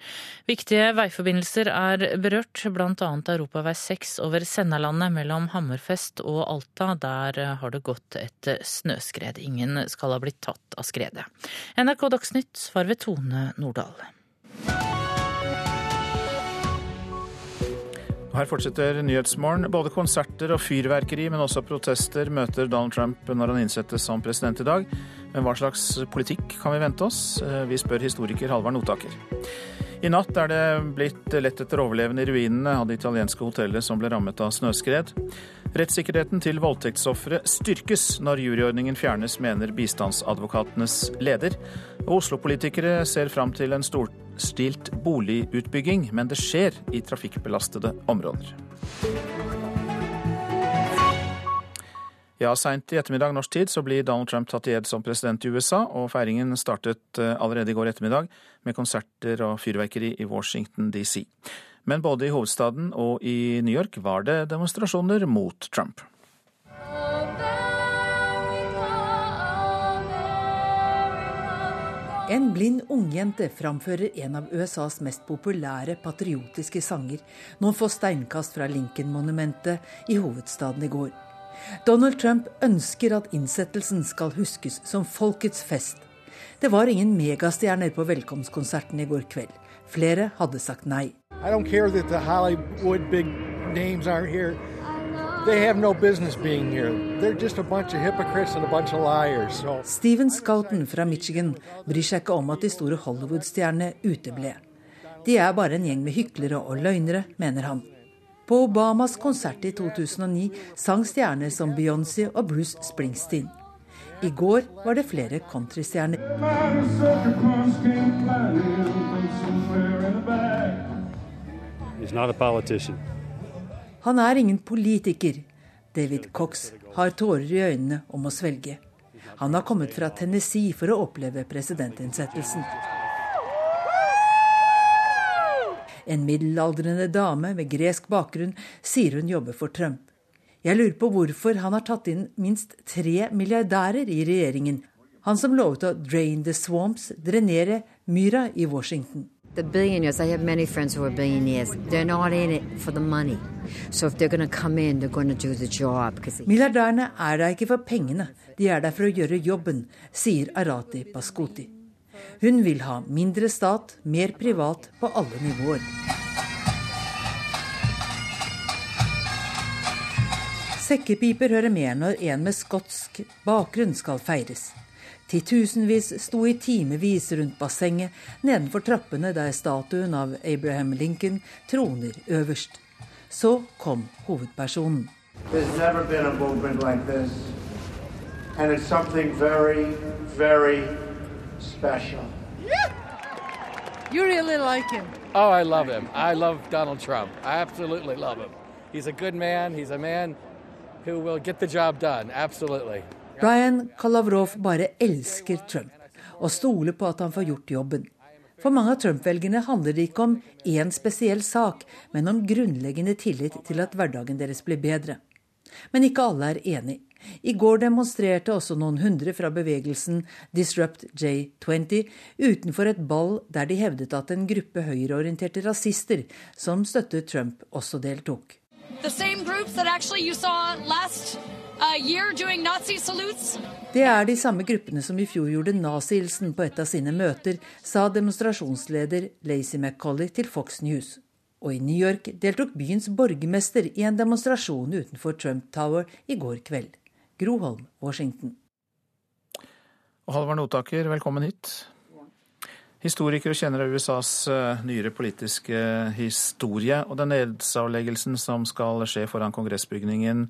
Viktige veiforbindelser er berørt, bl.a. europavei 6 over Sennalandet mellom Hammerfest og Alta. Der har det gått et snøskred. Ingen skal ha blitt tatt av skredet. NRK Dagsnytt var ved Tone Nordahl. Her fortsetter Nyhetsmorgen. Både konserter og fyrverkeri, men også protester møter Donald Trump når han innsettes som president i dag. Men hva slags politikk kan vi vente oss? Eh, vi spør historiker Halvard Notaker. I natt er det blitt lett etter overlevende i ruinene av det italienske hotellet som ble rammet av snøskred. Rettssikkerheten til voldtektsofre styrkes når juryordningen fjernes, mener bistandsadvokatenes leder. Oslo-politikere ser fram til en storstilt boligutbygging, men det skjer i trafikkbelastede områder. Ja, Seint i ettermiddag norsk tid så blir Donald Trump tatt i ed som president i USA, og feiringen startet eh, allerede i går ettermiddag med konserter og fyrverkeri i Washington DC. Men både i hovedstaden og i New York var det demonstrasjoner mot Trump. En blind ungjente framfører en av USAs mest populære patriotiske sanger noen få steinkast fra Lincoln-monumentet i hovedstaden i går. Donald Trump ønsker at innsettelsen skal huskes som folkets fest. Det var ingen megastjerner på velkomstkonserten i går kveld. Flere hadde sagt nei. Steven Scouten fra Michigan bryr seg ikke om at de store Hollywood-stjernene uteble. De er bare en gjeng med hyklere og løgnere, mener han. På Obamas konsert i 2009 sang stjerner som Beyoncé og Bruce Springsteen. I går var det flere countrystjerner. Han er ingen politiker. David Cox har tårer i øynene om å svelge. Han har kommet fra Tennessee for å oppleve presidentinnsettelsen. En middelaldrende dame med gresk bakgrunn sier hun jobber for Trump. Jeg lurer på hvorfor han har tatt inn minst tre milliardærer i regjeringen. Han som lovet å drain the swamps, drenere myra i Washington. The billionaires, I have many friends who are billionaires. They're not in it for the money. So if they're going to come in, they're going to do the job. Milliardærene er der ikke for pengene, de er der for å gjøre jobben, sier Arati Paskuti. Hun vil ha mindre stat, mer privat på alle nivåer. Sekkepiper hører med når en med skotsk bakgrunn skal feires. Titusenvis sto i timevis rundt bassenget nedenfor trappene der statuen av Abraham Lincoln troner øverst. Så kom hovedpersonen. Like. And it's something very, very special. You really like him? Oh, I love him. I love Donald Trump. I absolutely love him. He's a good man. He's a man who will get the job done. Absolutely. Brian Kalavrov bare elsker Trump og stoler på at han får gjort jobben. For mange av Trump-velgerne handler det ikke om én spesiell sak, men om grunnleggende tillit til at hverdagen deres blir bedre. Men ikke alle er enig. I går demonstrerte også noen hundre fra bevegelsen Disrupt J20 utenfor et ball der de hevdet at en gruppe høyreorienterte rasister som støttet Trump, også deltok. Det er de samme gruppene som i fjor gjorde nazihilsen på et av sine møter, sa demonstrasjonsleder Lacey McCauley til Fox News. Og i New York deltok byens borgermester i en demonstrasjon utenfor Trump Tower i går kveld. Groholm, Washington. Og Halvard Notaker, velkommen hit. Historiker og kjenner av USAs eh, nyere politiske historie. Og den edsavleggelsen som skal skje foran kongressbygningen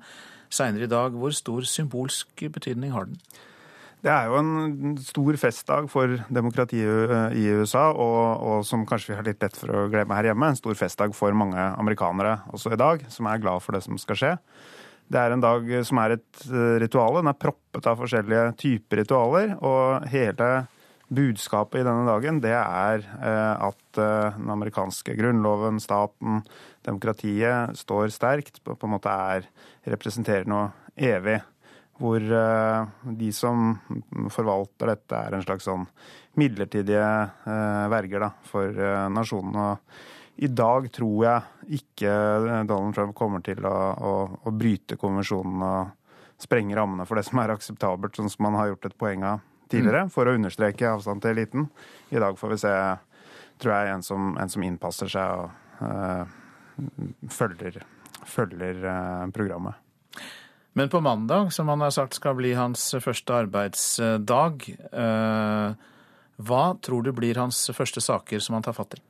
seinere i dag, hvor stor symbolsk betydning har den? Det er jo en stor festdag for demokratiet i USA, og, og, som kanskje vi har litt lett for å glemme her hjemme. En stor festdag for mange amerikanere også i dag, som er glad for det som skal skje. Det er en dag som er et ritual. Den er proppet av forskjellige typer ritualer. Og hele budskapet i denne dagen det er at den amerikanske grunnloven, staten, demokratiet står sterkt. På en måte er, representerer noe evig hvor eh, de som forvalter dette, er en slags sånn midlertidige eh, verger da, for eh, nasjonen. Og I dag tror jeg ikke Donald Trump kommer til å, å, å bryte konvensjonen og sprenge rammene for det som er akseptabelt, sånn som man har gjort et poeng av tidligere, for å understreke avstand til eliten. I dag får vi se, tror jeg, en som, en som innpasser seg og uh, følger, følger uh, programmet. Men på mandag, som han har sagt skal bli hans første arbeidsdag, uh, hva tror du blir hans første saker som han tar fatt i?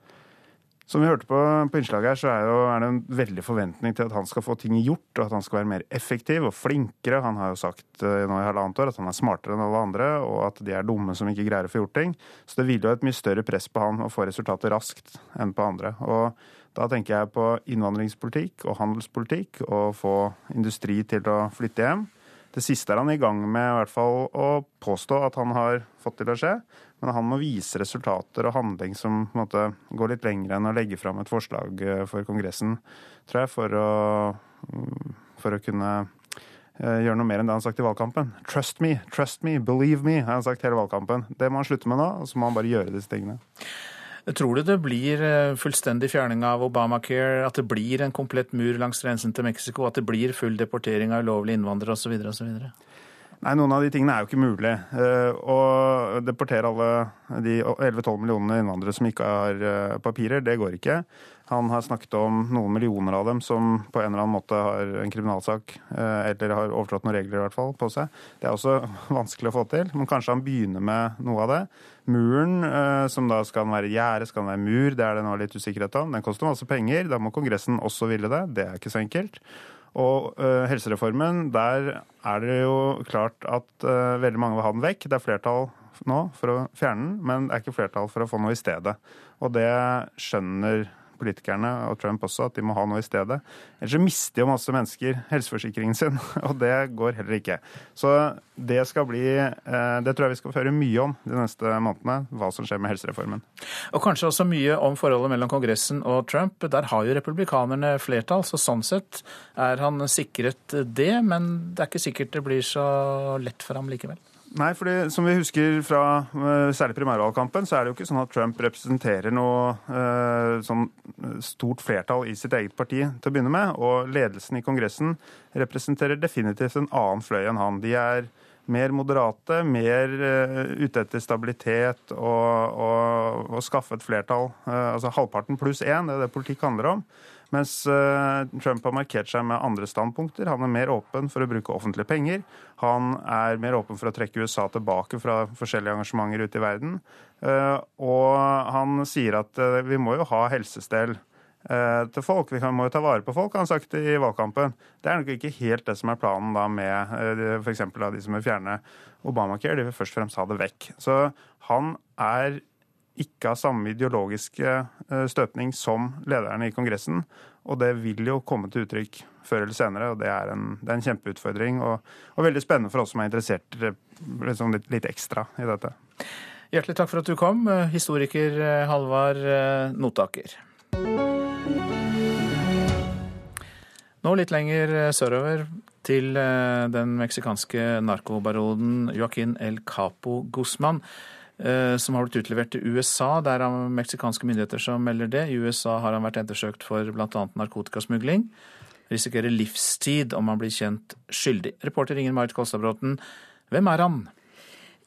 Som vi hørte på, på innslaget her, så er, jo, er, det en veldig forventning til at han skal få ting gjort, og at han skal være mer effektiv og flinkere. Han har jo sagt uh, nå i halvannet år at han er smartere enn alle andre, og at de er dumme som ikke greier å få gjort ting. Så det vil jo et mye større press på han å få resultater raskt enn på andre. Og da tenker jeg på innvandringspolitikk og handelspolitikk og få industri til å flytte hjem. Det siste er han i gang med i hvert fall å påstå at han har fått til å skje. Men han må vise resultater og handling som måte, går litt lenger enn å legge fram et forslag eh, for Kongressen, tror jeg, for å, mm, for å kunne eh, gjøre noe mer enn det han har sagt i valgkampen. Trust me, trust me, believe me, har han sagt hele valgkampen. Det må han slutte med nå, og så må han bare gjøre disse tingene. Tror du det blir eh, fullstendig fjerning av Obamacare, at det blir en komplett mur langs grensen til Mexico, at det blir full deportering av ulovlige innvandrere osv.? Nei, noen av de tingene er jo ikke mulig. Eh, å deportere alle de 11-12 millionene innvandrere som ikke har eh, papirer, det går ikke. Han har snakket om noen millioner av dem som på en eller annen måte har en kriminalsak, eh, eller har overtrådt noen regler i hvert fall, på seg. Det er også <laughs> vanskelig å få til, men kanskje han begynner med noe av det. Muren, eh, som da skal være gjerde, skal være mur, det er det nå litt usikkerhet om. Den koster masse penger, da må Kongressen også ville det. Det er ikke så enkelt. Og uh, helsereformen, der er det jo klart at uh, veldig mange vil ha den vekk. Det er flertall nå for å fjerne den, men det er ikke flertall for å få noe i stedet. Og det skjønner politikerne og Trump også at de må ha noe i stedet. Ellers så mister jo masse mennesker helseforsikringen sin, <laughs> og det går heller ikke. Så det skal bli eh, Det tror jeg vi skal høre mye om de neste månedene, hva som skjer med helsereformen. Og kanskje også mye om forholdet mellom Kongressen og Trump. Der har jo republikanerne flertall, så sånn sett er han sikret det, men det er ikke sikkert det blir så lett for ham likevel. Nei, fordi som vi husker fra uh, særlig primærvalgkampen, så er det jo ikke sånn at Trump representerer noe uh, sånn stort flertall i sitt eget parti til å begynne med. Og ledelsen i Kongressen representerer definitivt en annen fløy enn han. De er mer moderate, mer uh, ute etter stabilitet og, og, skaffe et flertall. altså halvparten pluss én, det er det politikk handler om. Mens eh, Trump har markert seg med andre standpunkter. Han er mer åpen for å bruke offentlige penger. Han er mer åpen for å trekke USA tilbake fra forskjellige engasjementer ute i verden. Eh, og han sier at eh, vi må jo ha helsestell til folk. Vi må jo ta vare på folk, har han sagt i valgkampen. Det er nok ikke helt det som er planen da med f.eks. de som vil fjerne Obamacare. De vil først og fremst ha det vekk. Så han er ikke har samme ideologiske støpning som lederne i Kongressen. Og det vil jo komme til uttrykk før eller senere, og det er en, det er en kjempeutfordring. Og, og, veldig spennende for oss som er interessert eh, liksom litt, litt, ekstra i dette. Hjertelig takk for at du kom, eh, historiker Halvard Notaker. Nå litt lenger sørover, til den meksikanske narkobaronen Joaquin El Capo Guzman. Eh, som har blitt utlevert til USA. Det er meksikanske myndigheter som melder det. I USA har han vært ettersøkt for bl.a. narkotikasmugling. Risikerer livstid om han blir kjent skyldig. Reporter Ingen Marit Kolstadbråten, hvem er han?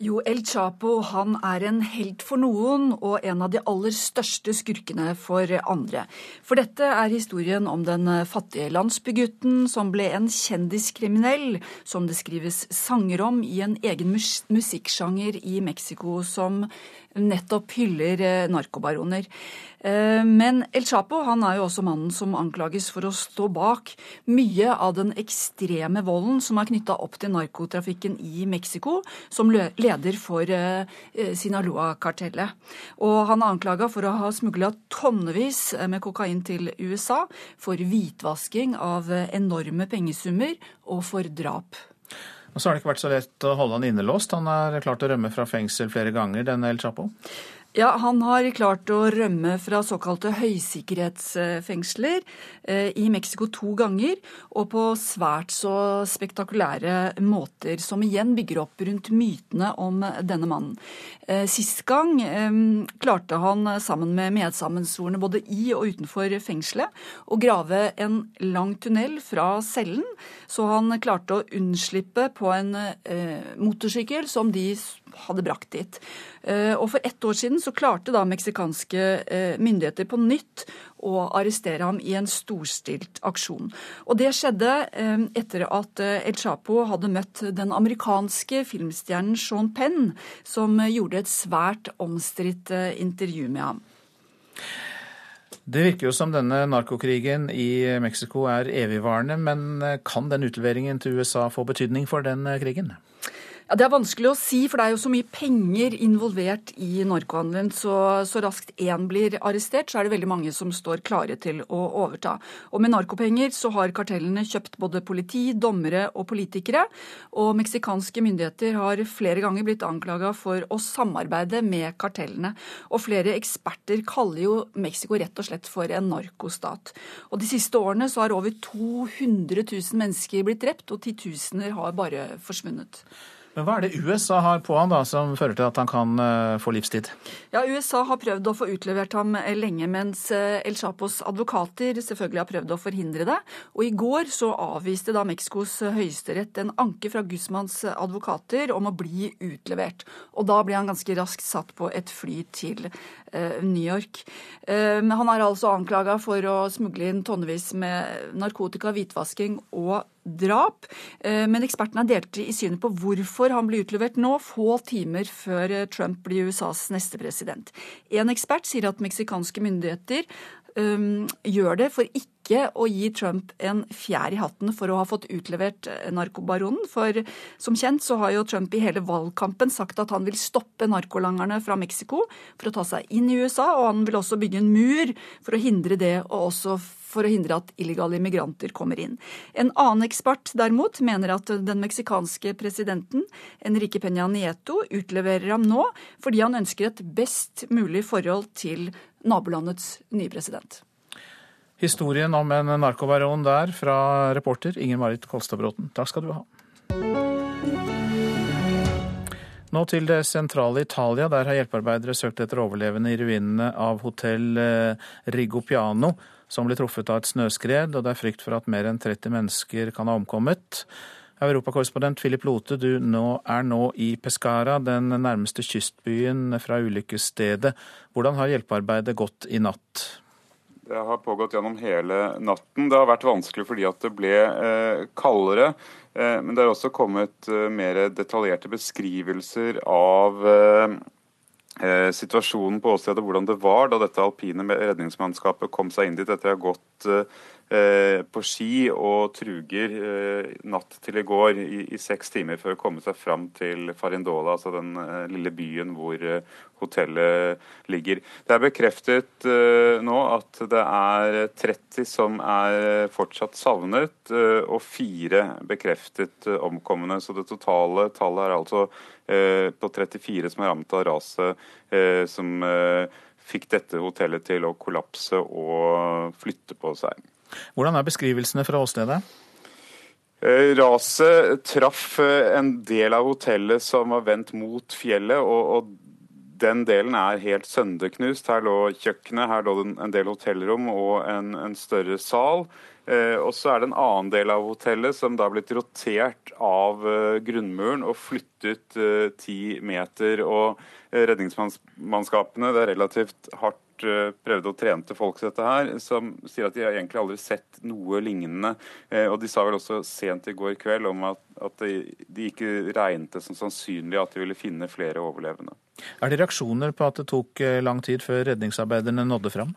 Jo, El Chapo han er en helt for noen og en av de aller største skurkene for andre. For dette er historien om den fattige landsbygutten som ble en kjendiskriminell, som det skrives sanger om i en egen mus musikksjanger i Mexico som nettopp hyller eh, narkobaroner. Eh, men El Chapo han er jo også mannen som anklages for å stå bak mye av den ekstreme volden som er knytta opp til narkotrafikken i Mexico, som leder for eh, Sinaloa-kartellet. Og han er anklaga for å ha smugla tonnevis med kokain til USA, for hvitvasking av enorme pengesummer og for drap. Og så har det ikke vært så lett å holde han innelåst. Han har klart å rømme fra fengsel flere ganger, denne El Chapo? Ja, Han har klart å rømme fra såkalte høysikkerhetsfengsler eh, i Mexico to ganger, og på svært så spektakulære måter, som igjen bygger opp rundt mytene om denne mannen. Eh, sist gang eh, klarte han sammen med medsammensvorne både i og utenfor fengselet å grave en lang tunnel fra cellen, så han klarte å unnslippe på en motorsykkel som de hadde brakt dit. Eh, og For ett år siden så klarte da meksikanske eh, myndigheter på nytt å arrestere ham i en storstilt aksjon. Og Det skjedde eh, etter at El Chapo hadde møtt den amerikanske filmstjernen Sean Penn, som gjorde et svært omstridt intervju med ham. Det virker jo som denne narkokrigen i Mexico er evigvarende, men kan den utleveringen til USA få betydning for den krigen? Ja, Det er vanskelig å si, for det er jo så mye penger involvert i narkohandelen. Så, så raskt én blir arrestert, så er det veldig mange som står klare til å overta. Og med narkopenger så har kartellene kjøpt både politi, dommere og politikere. Og meksikanske myndigheter har flere ganger blitt anklaga for å samarbeide med kartellene. Og flere eksperter kaller jo Mexico rett og slett for en narkostat. Og de siste årene så har over 200 000 mennesker blitt drept, og titusener har bare forsvunnet. Men hva er det USA har på han da, som fører til at han kan uh, få livstid? Ja, USA har prøvd å få utlevert ham eh, lenge, mens eh, El Chapos advokater selvfølgelig har prøvd å forhindre det. Og i går så avviste da Mexicos høyesterett en anke fra Guzmans advokater om å bli utlevert. Og da ble han ganske raskt satt på et fly til New York. Han er altså anklaga for å smugle inn tonnevis med narkotika, hvitvasking og drap. Eh, men ekspertene er delt i synet på hvorfor han blir utlevert nå, få timer før eh, Trump blir USAs neste president. En ekspert sier at meksikanske myndigheter um, gjør det for ikke å gi Trump en fjær i hatten for å ha fått utlevert narkobaronen. For som kjent så har jo Trump i hele valgkampen sagt at han vil stoppe narkolangerne fra Mexico for å ta seg inn i USA, og han vil også bygge en mur for å hindre det, og også for å hindre at illegale immigranter kommer inn. En annen ekspert derimot mener at den meksikanske presidenten Enrique Peña Nieto utleverer ham nå fordi han ønsker et best mulig forhold til nabolandets nye president. Historien om en narkobaron der fra reporter Inger Marit Kolstadbråten. Takk skal du ha. Nå til det sentrale Italia. Der har hjelpearbeidere søkt etter overlevende i ruinene av hotell eh, Rigopiano, som ble truffet av et snøskred, og det er frykt for at mer enn 30 mennesker kan ha omkommet. Europakorrespondent Philip Lote, du nå er nå i Pescara, den nærmeste kystbyen fra ulykkesstedet. Hvordan har hjelpearbeidet gått i natt? Det har pågått gjennom hele natten. Det har vært vanskelig fordi at det ble eh, kaldere. Eh, men det har også kommet eh, mer detaljerte beskrivelser av eh, situasjonen på åstedet, hvordan det var da dette alpine redningsmannskapet kom seg inn dit etter å ha gått eh, på ski og truger eh, natt til i går i, i, seks timer for å komme seg fram til Farindola, altså den eh, lille byen hvor eh, hotellet ligger. Det er bekreftet eh, nå at det er 30 som er fortsatt savnet, og fire bekreftet omkomne. Så det totale tallet er altså Eh, på 34 som er rammet av raset, eh, som eh, fikk dette hotellet til å kollapse og flytte på seg. Hvordan er beskrivelsene fra åstedet? Raset traff en del av hotellet som var vendt mot fjellet, og, og den delen er helt sønderknust. Her lå kjøkkenet, her lå en del hotellrom og en, en større sal. Eh, og så er det en annen del av hotellet som da har blitt rotert av eh, grunnmuren og flyttet eh, ti meter. Og redningsmannskapene, det er relativt hardt prøvde og trente folk dette her, som sier at de har egentlig aldri sett noe lignende. Og de sa vel også sent i går kveld om at, at de, de ikke regnet det som sannsynlig at de ville finne flere overlevende. Er det reaksjoner på at det tok eh, lang tid før redningsarbeiderne nådde fram?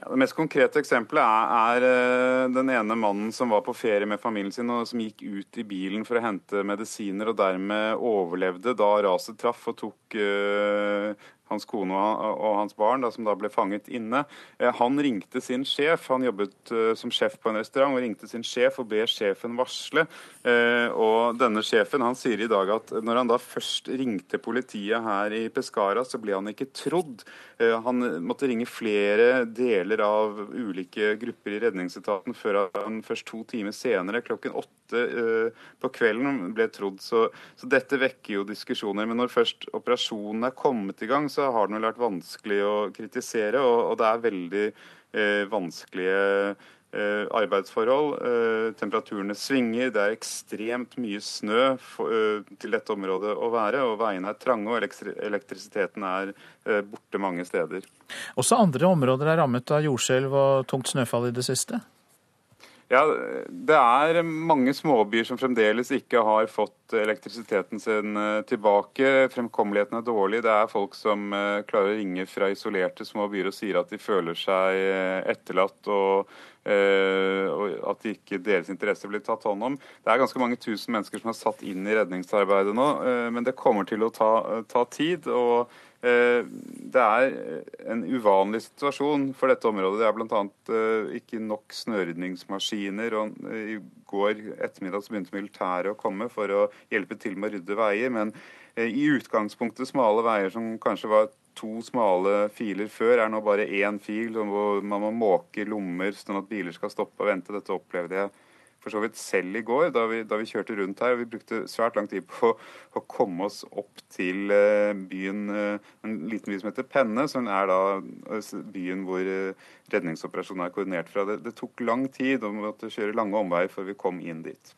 Ja, det mest konkrete eksempelet er, er, eh, den ene mannen som var på ferie med familien sin og som gikk ut i bilen for å hente medisiner og dermed overlevde da raset traff og tok uh, hans kone og hans barn, da, som da ble fanget inne. Eh, han ringte sin sjef, han jobbet eh, som sjef på en restaurant, og ringte sin sjef og ber sjefen varsle. Eh, og denne sjefen han sier i dag at når han da først ringte politiet her i Pescara, så ble han ikke trodd. Han måtte ringe flere deler av ulike grupper i redningsetaten før han først to timer senere, klokken åtte på kvelden, ble trodd. Så, så dette vekker jo diskusjoner. Men når først operasjonen er kommet i gang, så har den vel vært vanskelig å kritisere, og, og det er veldig uh, vanskelige uh, arbeidsforhold. Eh, temperaturene svinger, det er ekstremt mye snø for, eh, til dette området å være, og veiene er trange, og elektrisiteten er eh, borte mange steder. Også andre områder er rammet av jordskjelv og tungt snøfall i det siste? Ja, Det er mange småbyer som fremdeles ikke har fått elektrisiteten sin eh, tilbake. Fremkommeligheten er dårlig. Det er folk som eh, klarer å ringe fra isolerte små byer og sier at de føler seg eh, etterlatt og, og at ikke deres interesser blir tatt hånd om. Det er ganske mange tusen mennesker som er satt inn i redningsarbeidet nå, men det kommer til å ta, ta tid. og det er en uvanlig situasjon for dette området. Det er bl.a. Eh, ikke nok snørydningsmaskiner. og I går ettermiddag begynte militæret å komme for å hjelpe til med å rydde veier. Men eh, i utgangspunktet smale veier som kanskje var to smale filer før, er nå bare én fil hvor man må måke lommer sånn at biler skal stoppe og vente. Dette opplevde jeg for så vidt selv i går, da vi, da vi, kjørte rundt her. og Vi brukte svært lang tid på <laughs> å komme oss opp til uh, byen, uh, en liten by som heter Penne, som er da byen hvor redningsoperasjonen er koordinert fra. Det, det, tok lang tid, og vi måtte kjøre lange omveier før vi kom inn dit.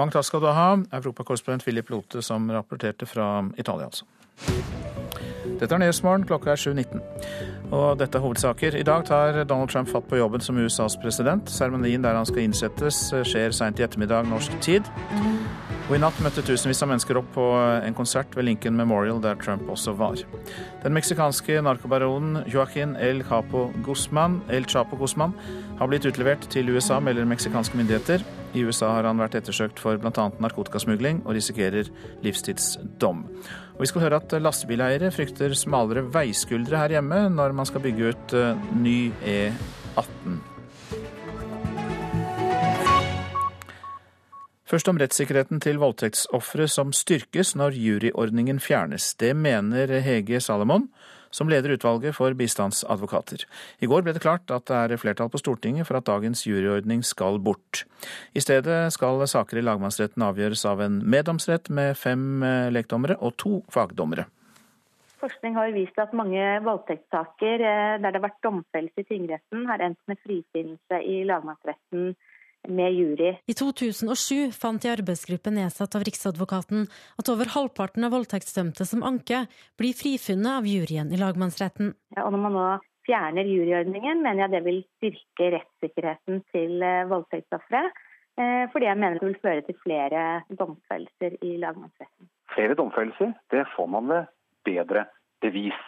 Mange takk skal du ha, europakorrespondent Philip Lote, som rapporterte fra Italia, altså. Dette er Nyhetsmorgen, klokka er 7.19. Og dette er hovedsaker. I dag tar Donald Trump fatt på jobben som USAs president. Seremonien der han skal innsettes, skjer seint i ettermiddag norsk tid. Og i natt møtte tusenvis av mennesker opp på en konsert ved Lincoln Memorial, der Trump også var. Den meksikanske narkobaronen Joaquin El Capo Guzman, El Chapo Guzman har blitt utlevert til USA, melder meksikanske myndigheter. I USA har han vært ettersøkt for bl.a. narkotikasmugling og risikerer livstidsdom. Og vi skal høre at lastebileiere frykter smalere veiskuldre her hjemme når man skal bygge ut eh, ny E18. Først om rettssikkerheten til voldtektsofre som styrkes når juryordningen fjernes. Det mener Hege Salomon, som leder utvalget for bistandsadvokater. I går ble det klart at det er flertall på Stortinget for at dagens juryordning skal bort. I stedet skal saker i lagmannsretten avgjøres av en meddomsrett med fem eh, lekdommere og to fagdommere. Forskning har vist at mange voldtektssaker eh, der det har vært domfellelse i tingretten, har endt med frifinnelse i lagmannsretten med jury. I 2007 fant i arbeidsgruppen nedsatt av Riksadvokaten at over halvparten av voldtektsdømte som anker, blir frifunnet av juryen i lagmannsretten. Ja, og når man nå fjerner juryordningen, mener jeg det vil styrke rettssikkerheten til eh, voldtektsofre. Eh, fordi jeg mener det vil føre til flere domfellelser i lagmannsretten. Flere domfellelser, det får man ved bedre bevis.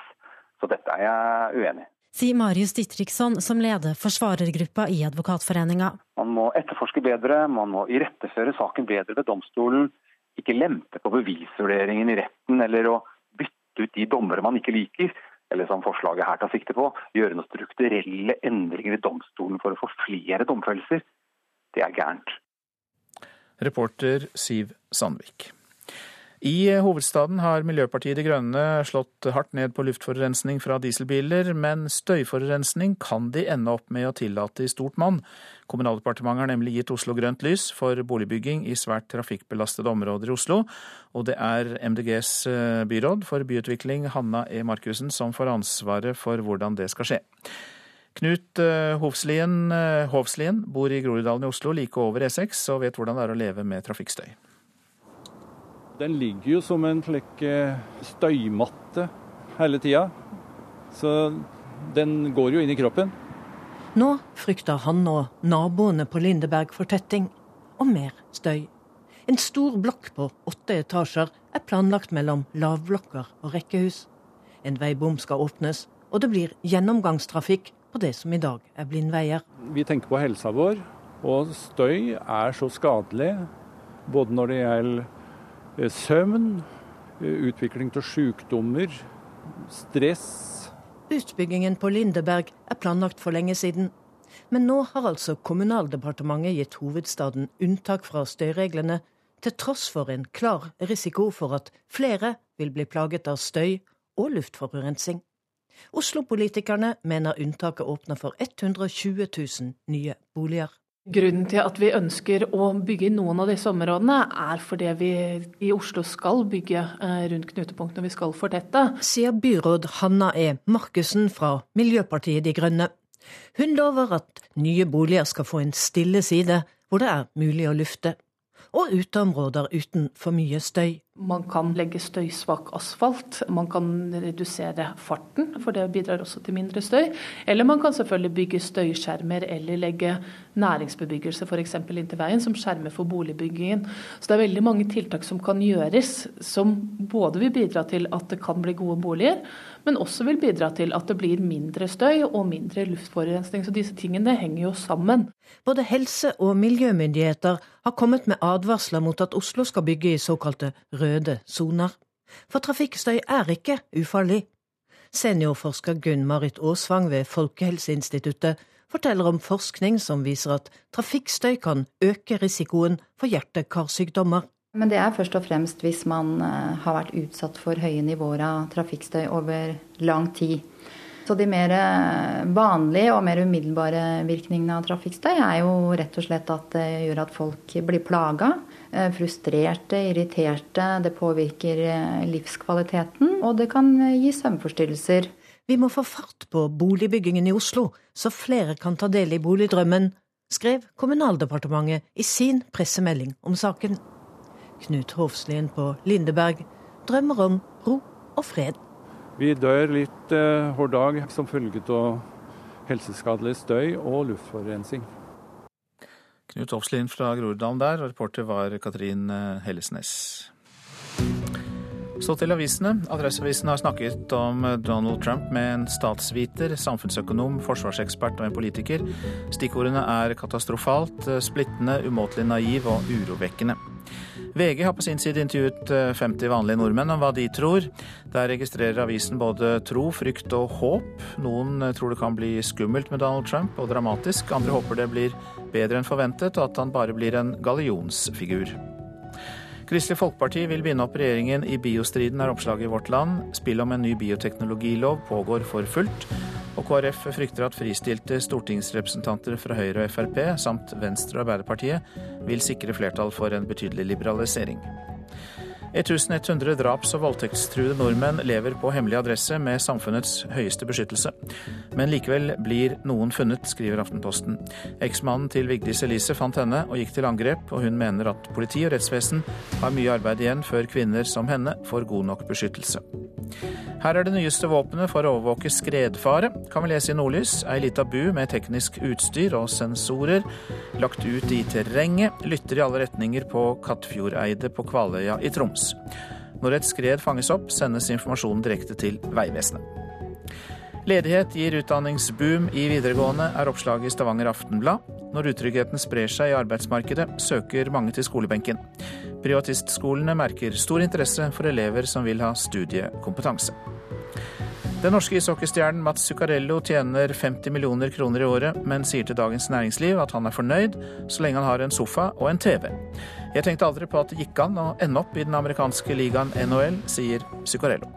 Så dette er jeg uenig i sier Marius Ditriksson, som leder forsvarergruppa i Advokatforeninga. Man må etterforske bedre, man må iretteføre saken bedre ved domstolen. Ikke lempe på bevisvurderingen i retten eller å bytte ut de dommere man ikke liker. Eller som forslaget her tar sikte på, gjøre noen strukturelle endringer i domstolen for å få flere domfellelser. Det er gærent. Reporter Siv Sandvik. I hovedstaden har Miljøpartiet De Grønne slått hardt ned på luftforurensning fra dieselbiler, men støyforurensning kan de ende opp med å tillate i stort monn. Kommunaldepartementet har nemlig gitt Oslo grønt lys for boligbygging i svært trafikkbelastede områder i Oslo, og det er MDGs eh, byråd for byutvikling, Hanna E. Markussen, som får ansvaret for hvordan det skal skje. Knut eh, Hovslien, eh, Hovslien bor i Groruddalen i Oslo, like over E6, og vet hvordan det er å leve med trafikkstøy. Den ligger jo som en slik eh, støymatte hele tida. Så den går jo inn i kroppen. Nå frykter han og naboene på Lindeberg for tetting og mer støy. En stor blokk på åtte etasjer er planlagt mellom lavblokker og rekkehus. En veibom skal åpnes, og det blir gjennomgangstrafikk på det som i dag er blindveier. Vi tenker på helsa vår, og støy er så skadelig både når det gjelder søvn, eh, utvikling av sykdommer, stress. Utbyggingen på Lindeberg er planlagt for lenge siden. Men nå har altså Kommunaldepartementet gitt hovedstaden unntak fra støyreglene, til tross for en klar risiko for at flere vil bli plaget av støy og luftforurensning. Oslo-politikerne mener unntaket åpner for 120 000 nye boliger. Grunnen til at vi ønsker å bygge noen av disse områdene, er fordi vi i Oslo skal bygge eh, rundt knutepunktene vi skal fortette. Sier byråd Hanna E. Markussen fra Miljøpartiet De Grønne. Hun lover at nye boliger skal få en stille side, hvor det er mulig å lufte og uteområder uten for mye støy. Man kan legge støysvak asfalt, man kan redusere farten, for det bidrar også til mindre støy. Eller man kan selvfølgelig bygge støyskjermer eller legge næringsbebyggelse f.eks. inntil veien, som skjermer for boligbyggingen. Så det er veldig mange tiltak som kan gjøres, som både vil bidra til at det kan bli gode boliger, men også vil bidra til at det blir mindre støy og mindre luftforurensning. Så disse tingene henger jo sammen. Både helse- og miljømyndigheter har kommet med advarsler mot at Oslo skal bygge i såkalte røde soner. For trafikkstøy er ikke ufarlig. Seniorforsker Gunn-Marit Aasvang ved Folkehelseinstituttet forteller om forskning som viser at trafikkstøy kan øke risikoen for hjerte-karsykdommer. Men det er først og fremst hvis man eh, har vært utsatt for høye nivåer av trafikkstøy over lang tid. Så de mer eh, vanlige og mer umiddelbare virkningene av trafikkstøy er jo rett og slett at det gjør at folk blir plaga. Eh, frustrerte, irriterte. Det påvirker livskvaliteten, og det kan gi søvnforstyrrelser. Vi må få fart på boligbyggingen i Oslo, så flere kan ta del i boligdrømmen, skrev Kommunaldepartementet i sin pressemelding om saken. Knut Hovslien på Lindeberg drømmer om ro og fred. Vi dør litt eh, hver dag som følge av helseskadelig støy og luftforurensning. Knut Opslien fra Groruddalen der, og reporter var Katrin eh, Hellesnes. Så til avisene. Adresseavisen har snakket om Donald Trump med en statsviter, samfunnsøkonom, forsvarsekspert og en politiker. Stikkordene er katastrofalt, splittende, umåtelig naiv og urovekkende. VG har på sin side intervjuet 50 eh, vanlige nordmenn om hva de tror. Der registrerer avisen både tro, frykt og håp. Noen eh, tror det kan bli skummelt med Donald Trump og dramatisk. Andre håper det blir bedre enn forventet, og at han bare blir en gallionsfigur. Kristelig Folkeparti vil binde opp regjeringen i biostriden, er oppslaget i Vårt Land. Spill om en ny bioteknologilov pågår for fullt. Og KrF frykter at fristilte stortingsrepresentanter fra Høyre og Frp, samt Venstre og Arbeiderpartiet, vil sikre flertall for en betydelig liberalisering. 1100 draps- og voldtektstruede nordmenn lever på hemmelig adresse med samfunnets høyeste beskyttelse. Men likevel blir noen funnet, skriver Aftenposten. Eksmannen til Vigdis Elise fant henne og gikk til angrep, og hun mener at politi og rettsvesen har mye arbeid igjen før kvinner som henne får god nok beskyttelse. Her er det nyeste våpenet for å overvåke skredfare, kan vi lese i Nordlys. Ei lita bu med teknisk utstyr og sensorer lagt ut i terrenget, lytter i alle retninger på Kattfjordeide på Kvaløya i Troms. Når et skred fanges opp, sendes informasjonen direkte til Vegvesenet. Ledighet gir utdanningsboom i videregående, er oppslaget i Stavanger Aftenblad. Når utryggheten sprer seg i arbeidsmarkedet, søker mange til skolebenken. Privatistskolene merker stor interesse for elever som vil ha studiekompetanse. Den norske ishockeystjernen Mats Zuccarello tjener 50 millioner kroner i året, men sier til Dagens Næringsliv at han er fornøyd så lenge han har en sofa og en TV. Jeg tenkte aldri på at det gikk an å ende opp i den amerikanske ligaen NHL, sier Zuccarello.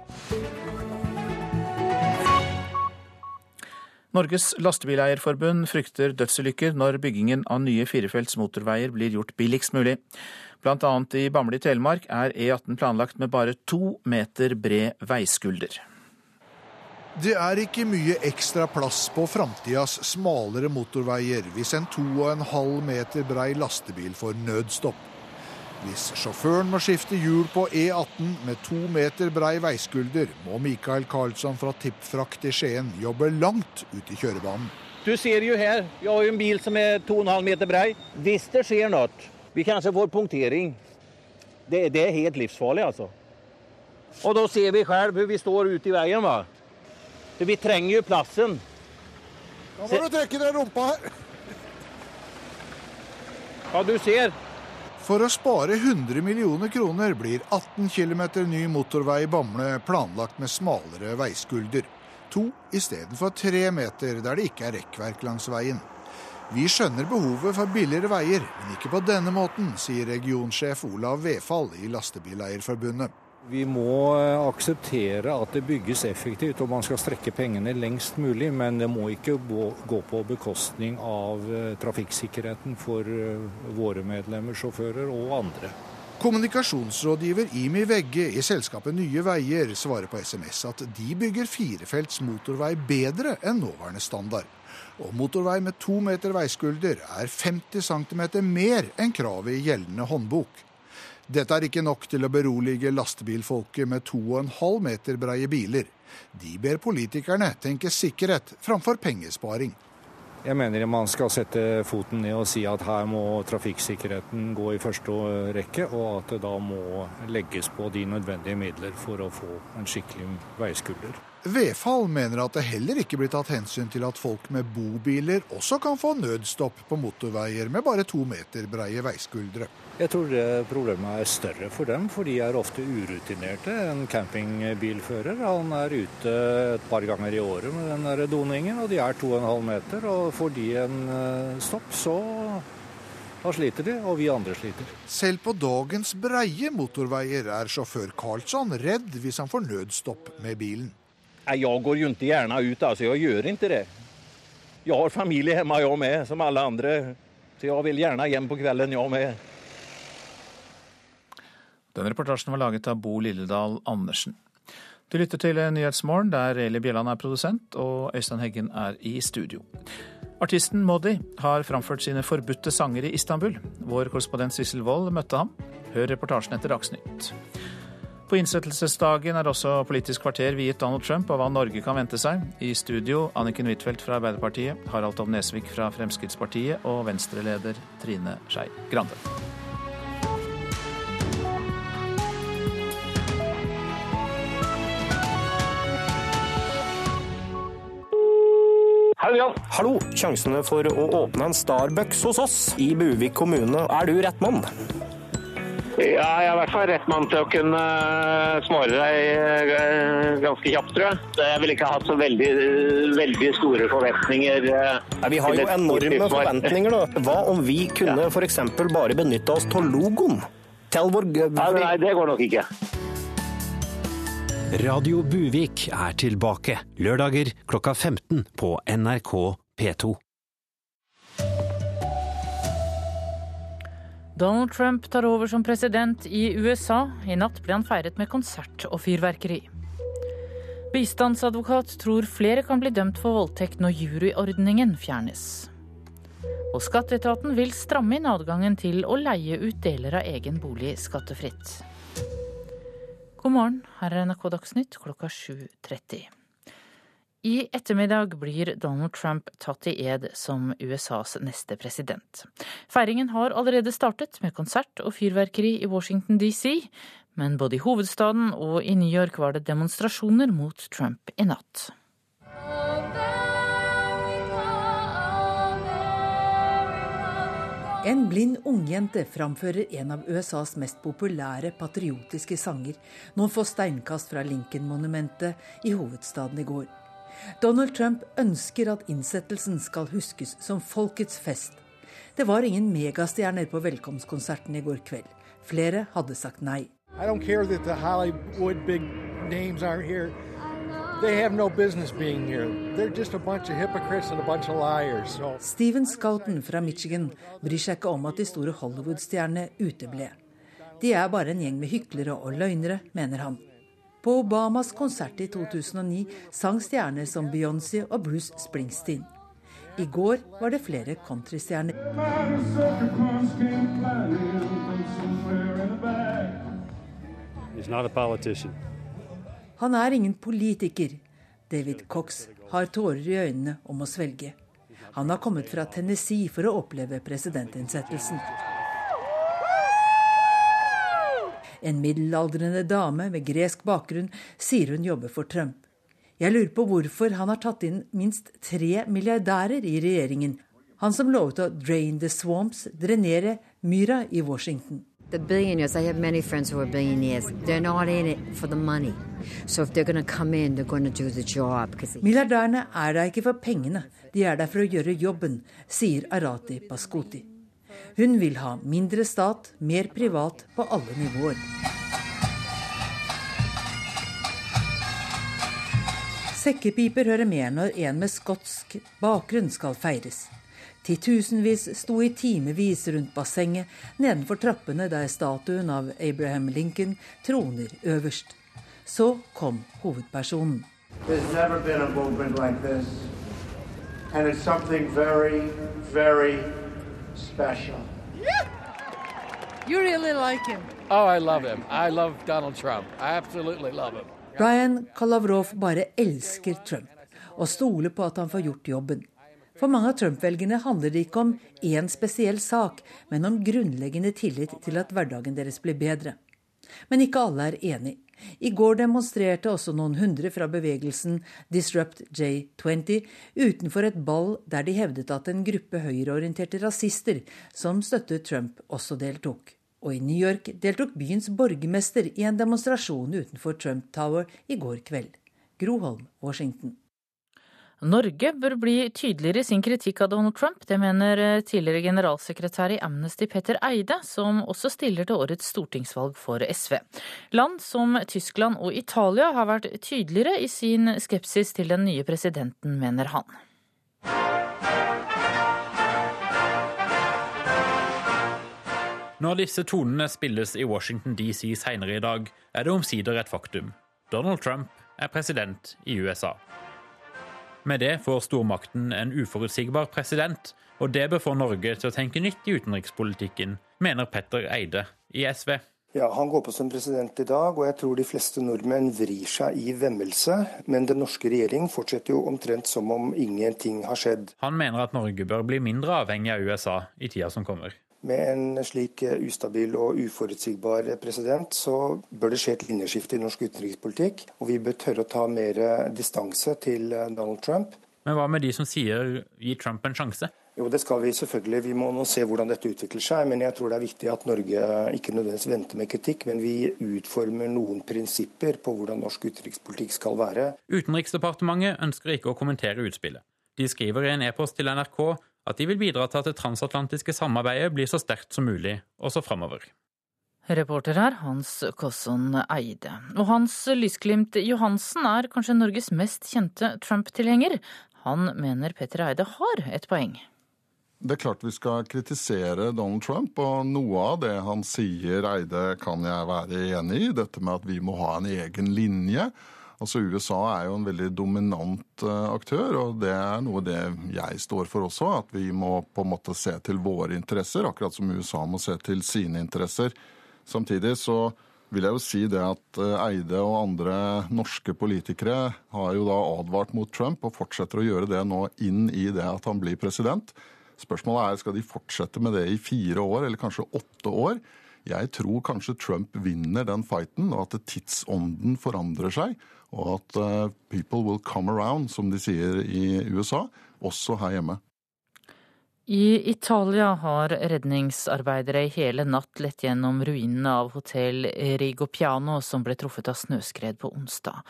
Norges Lastebileierforbund frykter dødsulykker når byggingen av nye firefelts motorveier blir gjort billigst mulig. Blant annet i Bamble i Telemark er E18 planlagt med bare to meter bred veiskulder. Det er ikke mye ekstra plass på framtidas smalere motorveier hvis en 2,5 meter brei lastebil får nødstopp. Hvis sjåføren må skifte hjul på E18 med to meter brei veiskulder, må Mikael Karlsson fra Tippfrakt i Skien jobbe langt ut i kjørebanen. Du ser jo her, jeg har jo en bil som er 2,5 meter brei. Hvis det skjer noe, vi kanskje får punktering, det, det er helt livsfarlig, altså. Og da ser vi selv hvor vi står ute i veien. va? For vi trenger jo plassen. Da må du trekke den rumpa her. Ja, du ser. For å spare 100 millioner kroner blir 18 km ny motorvei i Bamble planlagt med smalere veiskulder. To istedenfor tre meter der det ikke er rekkverk langs veien. Vi skjønner behovet for billigere veier, men ikke på denne måten, sier regionsjef Olav Vefall i Lastebileierforbundet. Vi må eh, akseptere at det bygges effektivt, og man skal strekke pengene lengst mulig. Men det må ikke gå på bekostning av eh, trafikksikkerheten for eh, våre medlemmer, sjåfører og andre. Kommunikasjonsrådgiver Imi Vegge i selskapet Nye Veier svarer på SMS at de bygger firefelts motorvei bedre enn nåværende standard. Og motorvei med to meter veiskulder er 50 cm mer enn kravet i gjeldende håndbok. Dette er ikke nok til å berolige lastebilfolket med 2,5 meter breie biler. De ber politikerne tenke sikkerhet framfor pengesparing. Jeg mener man skal sette foten ned og si at her må trafikksikkerheten gå i første rekke, og at det da må legges på de nødvendige midler for å få en skikkelig veiskulder. Vefal mener at det heller ikke blir tatt hensyn til at folk med bobiler også kan få nødstopp på motorveier med bare to meter breie veiskuldre. Jeg tror det problemet er større for dem, for de er ofte urutinerte. En campingbilfører han er ute et par ganger i året med den der doningen, og de er 2,5 meter. Og får de en eh, stopp, så da sliter de, og vi andre sliter. Selv på dagens breie motorveier er sjåfør Karlsson redd hvis han får nødstopp med bilen. Jeg går jo ikke gjerne ut, altså. Jeg gjør ikke det. Jeg har familie hjemme, jeg med, som alle andre. Så jeg vil gjerne hjem på kvelden, jeg med. Den reportasjen var laget av Bo Lilledal Andersen. Du lytter til Nyhetsmorgen, der Eli Bjelland er produsent og Øystein Heggen er i studio. Artisten Modi har framført sine forbudte sanger i Istanbul. Vår korrespondent Sissel Wold møtte ham. Hør reportasjen etter Dagsnytt. På innsettelsesdagen er også Politisk kvarter viet Donald Trump og hva Norge kan vente seg. I studio Anniken Huitfeldt fra Arbeiderpartiet, Harald Tom Nesvik fra Fremskrittspartiet og Venstre-leder Trine Skei Grande. Hallo, Hallo! Sjansene for å åpne en Starbucks hos oss i Buvik kommune. Er du rett mann? Ja, jeg er i hvert fall rett mann til å kunne eh, svare deg eh, ganske kjapt, tror jeg. Jeg ville ikke hatt så veldig, veldig store forventninger. Eh, Nei, vi har jo enorme forventninger, da. Hva om vi kunne f.eks. bare benytte oss av logoen? Vår Nei, det går nok ikke. Radio Buvik er tilbake lørdager klokka 15 på NRK P2. Donald Trump tar over som president i USA. I natt ble han feiret med konsert og fyrverkeri. Bistandsadvokat tror flere kan bli dømt for voldtekt når juryordningen fjernes. Og skatteetaten vil stramme inn adgangen til å leie ut deler av egen bolig skattefritt. God morgen, her er NRK Dagsnytt klokka 7.30. I ettermiddag blir Donald Trump tatt i ed som USAs neste president. Feiringen har allerede startet med konsert og fyrverkeri i Washington DC, men både i hovedstaden og i New York var det demonstrasjoner mot Trump i natt. En blind ungjente framfører en av USAs mest populære patriotiske sanger noen få steinkast fra Lincoln-monumentet i hovedstaden i går. Donald Trump ønsker at innsettelsen skal huskes som folkets fest. Det var ingen megastjerner på velkomstkonserten i går kveld. Flere hadde sagt nei. Steven Scouten fra Michigan bryr seg ikke om at de store Hollywood-stjernene uteble. De er bare en gjeng med hyklere og løgnere, mener han. På Obamas konsert i 2009 sang stjerner som Beyoncé og Bruce Springsteen. I går var det flere countrystjerner. Han er ingen politiker. David Cox har tårer i øynene om å svelge. Han har kommet fra Tennessee for å oppleve presidentinnsettelsen. En middelaldrende dame med gresk bakgrunn sier hun jobber for Trump. Jeg lurer på hvorfor han har tatt inn minst tre milliardærer i regjeringen, han som lovet å drain the swamps, drenere myra i Washington. The billionaires, I have many friends who are billionaires. They're not in it for the money. So if they're going to come in, they're going to do the job. Milliardærene er der ikke for pengene, de er der for å gjøre jobben, sier Arati Paskuti. Hun vil ha mindre stat, mer privat på alle nivåer. Sekkepiper hører med når en med skotsk bakgrunn skal feires. Titusenvis sto i timevis rundt bassenget nedenfor trappene der statuen av Abraham Lincoln troner øverst. Så kom hovedpersonen. Brian Kalavrov bare elsker Trump og stoler på at han får gjort jobben. For mange av Trump-velgerne handler det ikke om én spesiell sak, men om grunnleggende tillit til at hverdagen deres blir bedre. Men ikke alle er enig. I går demonstrerte også noen hundre fra bevegelsen Disrupt J20 utenfor et ball der de hevdet at en gruppe høyreorienterte rasister som støttet Trump, også deltok. Og i New York deltok byens borgermester i en demonstrasjon utenfor Trump Tower i går kveld. Groholm, Washington. Norge bør bli tydeligere i sin kritikk av Donald Trump. Det mener eh, tidligere generalsekretær i Amnesty Petter Eide, som også stiller til årets stortingsvalg for SV. Land som Tyskland og Italia har vært tydeligere i sin skepsis til den nye presidenten, mener han. Når disse tonene spilles i Washington DC senere i dag, er det omsider et faktum. Donald Trump er president i USA. Med det får stormakten en uforutsigbar president, og det bør få Norge til å tenke nytt i utenrikspolitikken, mener Petter Eide i SV. Ja, Han går på som president i dag, og jeg tror de fleste nordmenn vrir seg i vemmelse. Men den norske regjering fortsetter jo omtrent som om ingenting har skjedd. Han mener at Norge bør bli mindre avhengig av USA i tida som kommer. Med en slik eh, ustabil og uforutsigbar president, så bør det skje et linjeskifte i norsk utenrikspolitikk. Og vi bør tørre å ta mer distanse til eh, Donald Trump. Men hva med de som sier gi Trump en sjanse? Jo, det skal vi selvfølgelig. Vi må nå se hvordan dette utvikler seg. Men jeg tror det er viktig at Norge ikke nødvendigvis venter med kritikk, men vi utformer noen prinsipper på hvordan norsk utenrikspolitikk skal være. Utenriksdepartementet ønsker ikke å kommentere utspillet. De skriver i en e-post til NRK at de vil bidra til at det transatlantiske samarbeidet blir så sterkt som mulig også framover. Reporter her Hans Kosson Eide. Og Hans Lysglimt Johansen er kanskje Norges mest kjente Trump-tilhenger. Han mener Petter Eide har et poeng. Det er klart vi skal kritisere Donald Trump, og noe av det han sier, Eide, kan jeg være enig i. Dette med at vi må ha en egen linje. Altså USA er jo en veldig dominant eh, aktør, og det er noe det jeg står for også. At vi må på en måte se til våre interesser, akkurat som USA må se til sine interesser. Samtidig så vil jeg jo si det at eh, Eide og andre norske politikere har jo da advart mot Trump, og fortsetter å gjøre det nå inn i det at han blir president. Spørsmålet er skal de fortsette med det i fire år, eller kanskje åtte år. Jeg tror kanskje Trump vinner den fighten, og at tidsånden forandrer seg og at uh, people will come around, som de sier i USA, også her hjemme. I Italia har redningsarbeidere i hele natt lett gjennom ruinene av hotell Rigopiano som ble truffet av snøskred på onsdag.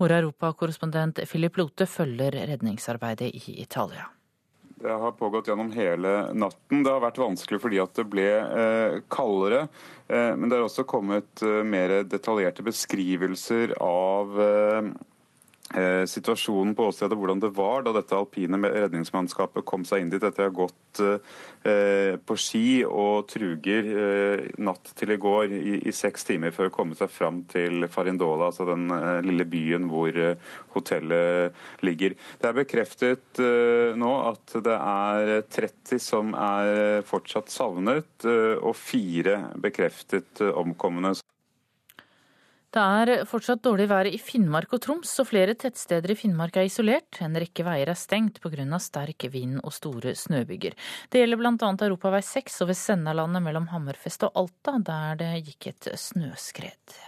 Vår europakorrespondent Philip Lote følger redningsarbeidet i Italia. Det har pågått gjennom hele natten. Det har vært vanskelig fordi at det ble eh, kaldere. Eh, men det har også kommet eh, mer detaljerte beskrivelser av eh, situasjonen på åstedet, hvordan det var da dette alpine redningsmannskapet kom seg inn dit etter å ha gått eh, på ski og truger eh, natt til i går i, i, seks timer for å komme seg fram til Farindola, altså den eh, lille byen hvor eh, hotellet ligger. Det er bekreftet eh, nå at det er 30 som er fortsatt savnet, og fire bekreftet omkomne. Det er fortsatt dårlig vær i Finnmark og Troms, og flere tettsteder i Finnmark er isolert. En rekke veier er stengt pga. sterk vind og store snøbyger. Det gjelder bl.a. Europavei 6 over Sennalandet mellom Hammerfest og Alta, der det gikk et snøskred.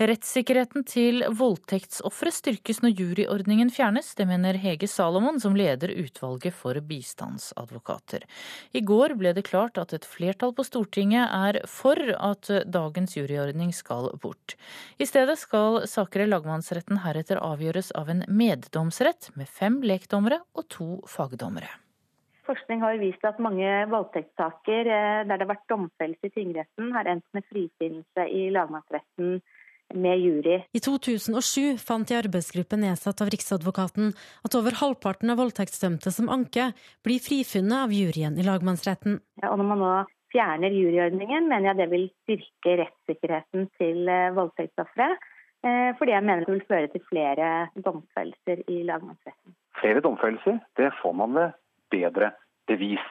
Rettssikkerheten til voldtektsofre styrkes når juryordningen fjernes. Det mener Hege Salomon, som leder utvalget for bistandsadvokater. I går ble det klart at et flertall på Stortinget er for at dagens juryordning skal bort. I stedet skal saker i lagmannsretten heretter avgjøres av en meddomsrett med fem lekdommere og to fagdommere. Forskning har vist at mange voldtektssaker eh, der det har vært domfellelse i tingretten, har endt med frifinnelse i lagmannsretten med jury. I 2007 fant en arbeidsgruppe nedsatt av Riksadvokaten at over halvparten av voldtektsdømte som anker, blir frifunnet av juryen i lagmannsretten. Ja, og når man nå fjerner juryordningen, mener jeg det vil styrke rettssikkerheten til eh, voldtektsofre. Eh, fordi jeg mener det vil føre til flere domfellelser i lagmannsretten. Flere domfellelser, det får man ved bedre bevis.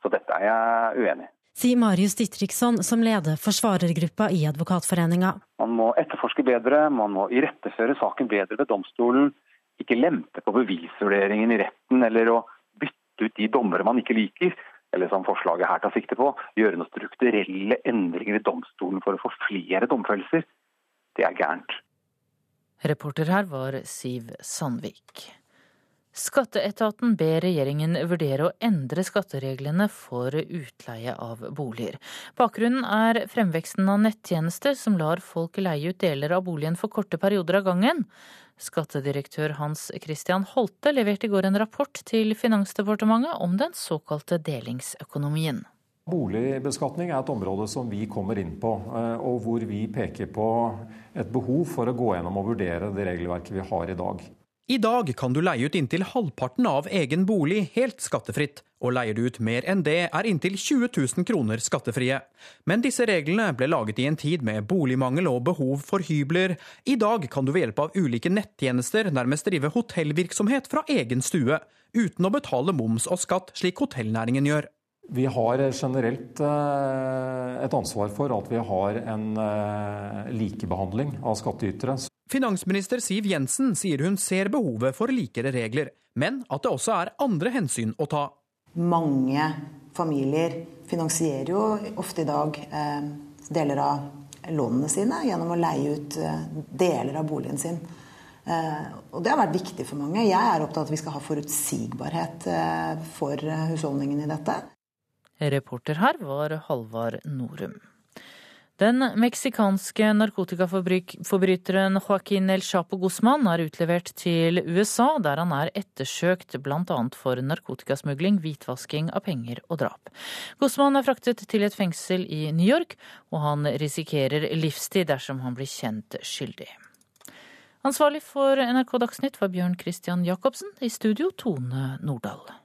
Så dette er jeg uenig i sier Marius Ditriksson, som leder forsvarergruppa i Advokatforeninga. Man må etterforske bedre, man må iretteføre saken bedre ved domstolen. Ikke lempe på bevisvurderingen i retten eller å bytte ut de dommere man ikke liker. Eller som forslaget her tar sikte på, gjøre noen strukturelle endringer i domstolen for å få flere domfellelser. Det er gærent. Reporter her var Siv Sandvik. Skatteetaten ber regjeringen vurdere å endre skattereglene for utleie av boliger. Bakgrunnen er fremveksten av nettjenester som lar folk leie ut deler av boligen for korte perioder av gangen. Skattedirektør Hans Christian Holte leverte i går en rapport til Finansdepartementet om den såkalte delingsøkonomien. Boligbeskatning er et område som vi kommer inn på, eh, og hvor vi peker på et behov for å gå gjennom og vurdere det regelverket vi har i dag. I dag kan du leie ut inntil halvparten av egen bolig helt skattefritt, og leier du ut mer enn det er inntil 20 000 kroner skattefrie. Men disse reglene ble laget i en tid med boligmangel og behov for hybler. I dag kan du ved hjelp av ulike nettjenester nærmest drive hotellvirksomhet fra egen stue, uten å betale moms og skatt slik hotellnæringen gjør. Vi har generelt eh, et ansvar for at vi har en eh, likebehandling av skattytere. Finansminister Siv Jensen sier hun ser behovet for likere regler, men at det også er andre hensyn å ta. Mange familier finansierer jo ofte i dag eh, deler av lånene sine gjennom å leie ut deler av boligen sin. Eh, og det har vært viktig for mange. Jeg er opptatt av at vi skal ha forutsigbarhet for husholdningen i dette. Reporter her var Halvard Norum. Den meksikanske narkotikaforbryteren Joaquin El Chapo Guzman er utlevert til USA, der han er ettersøkt bl.a. for narkotikasmugling, hvitvasking av penger og drap. Guzman er fraktet til et fengsel i New York, og han risikerer livstid dersom han blir kjent skyldig. Ansvarlig for NRK Dagsnytt var Bjørn Christian Jacobsen, i studio Tone Nordahl.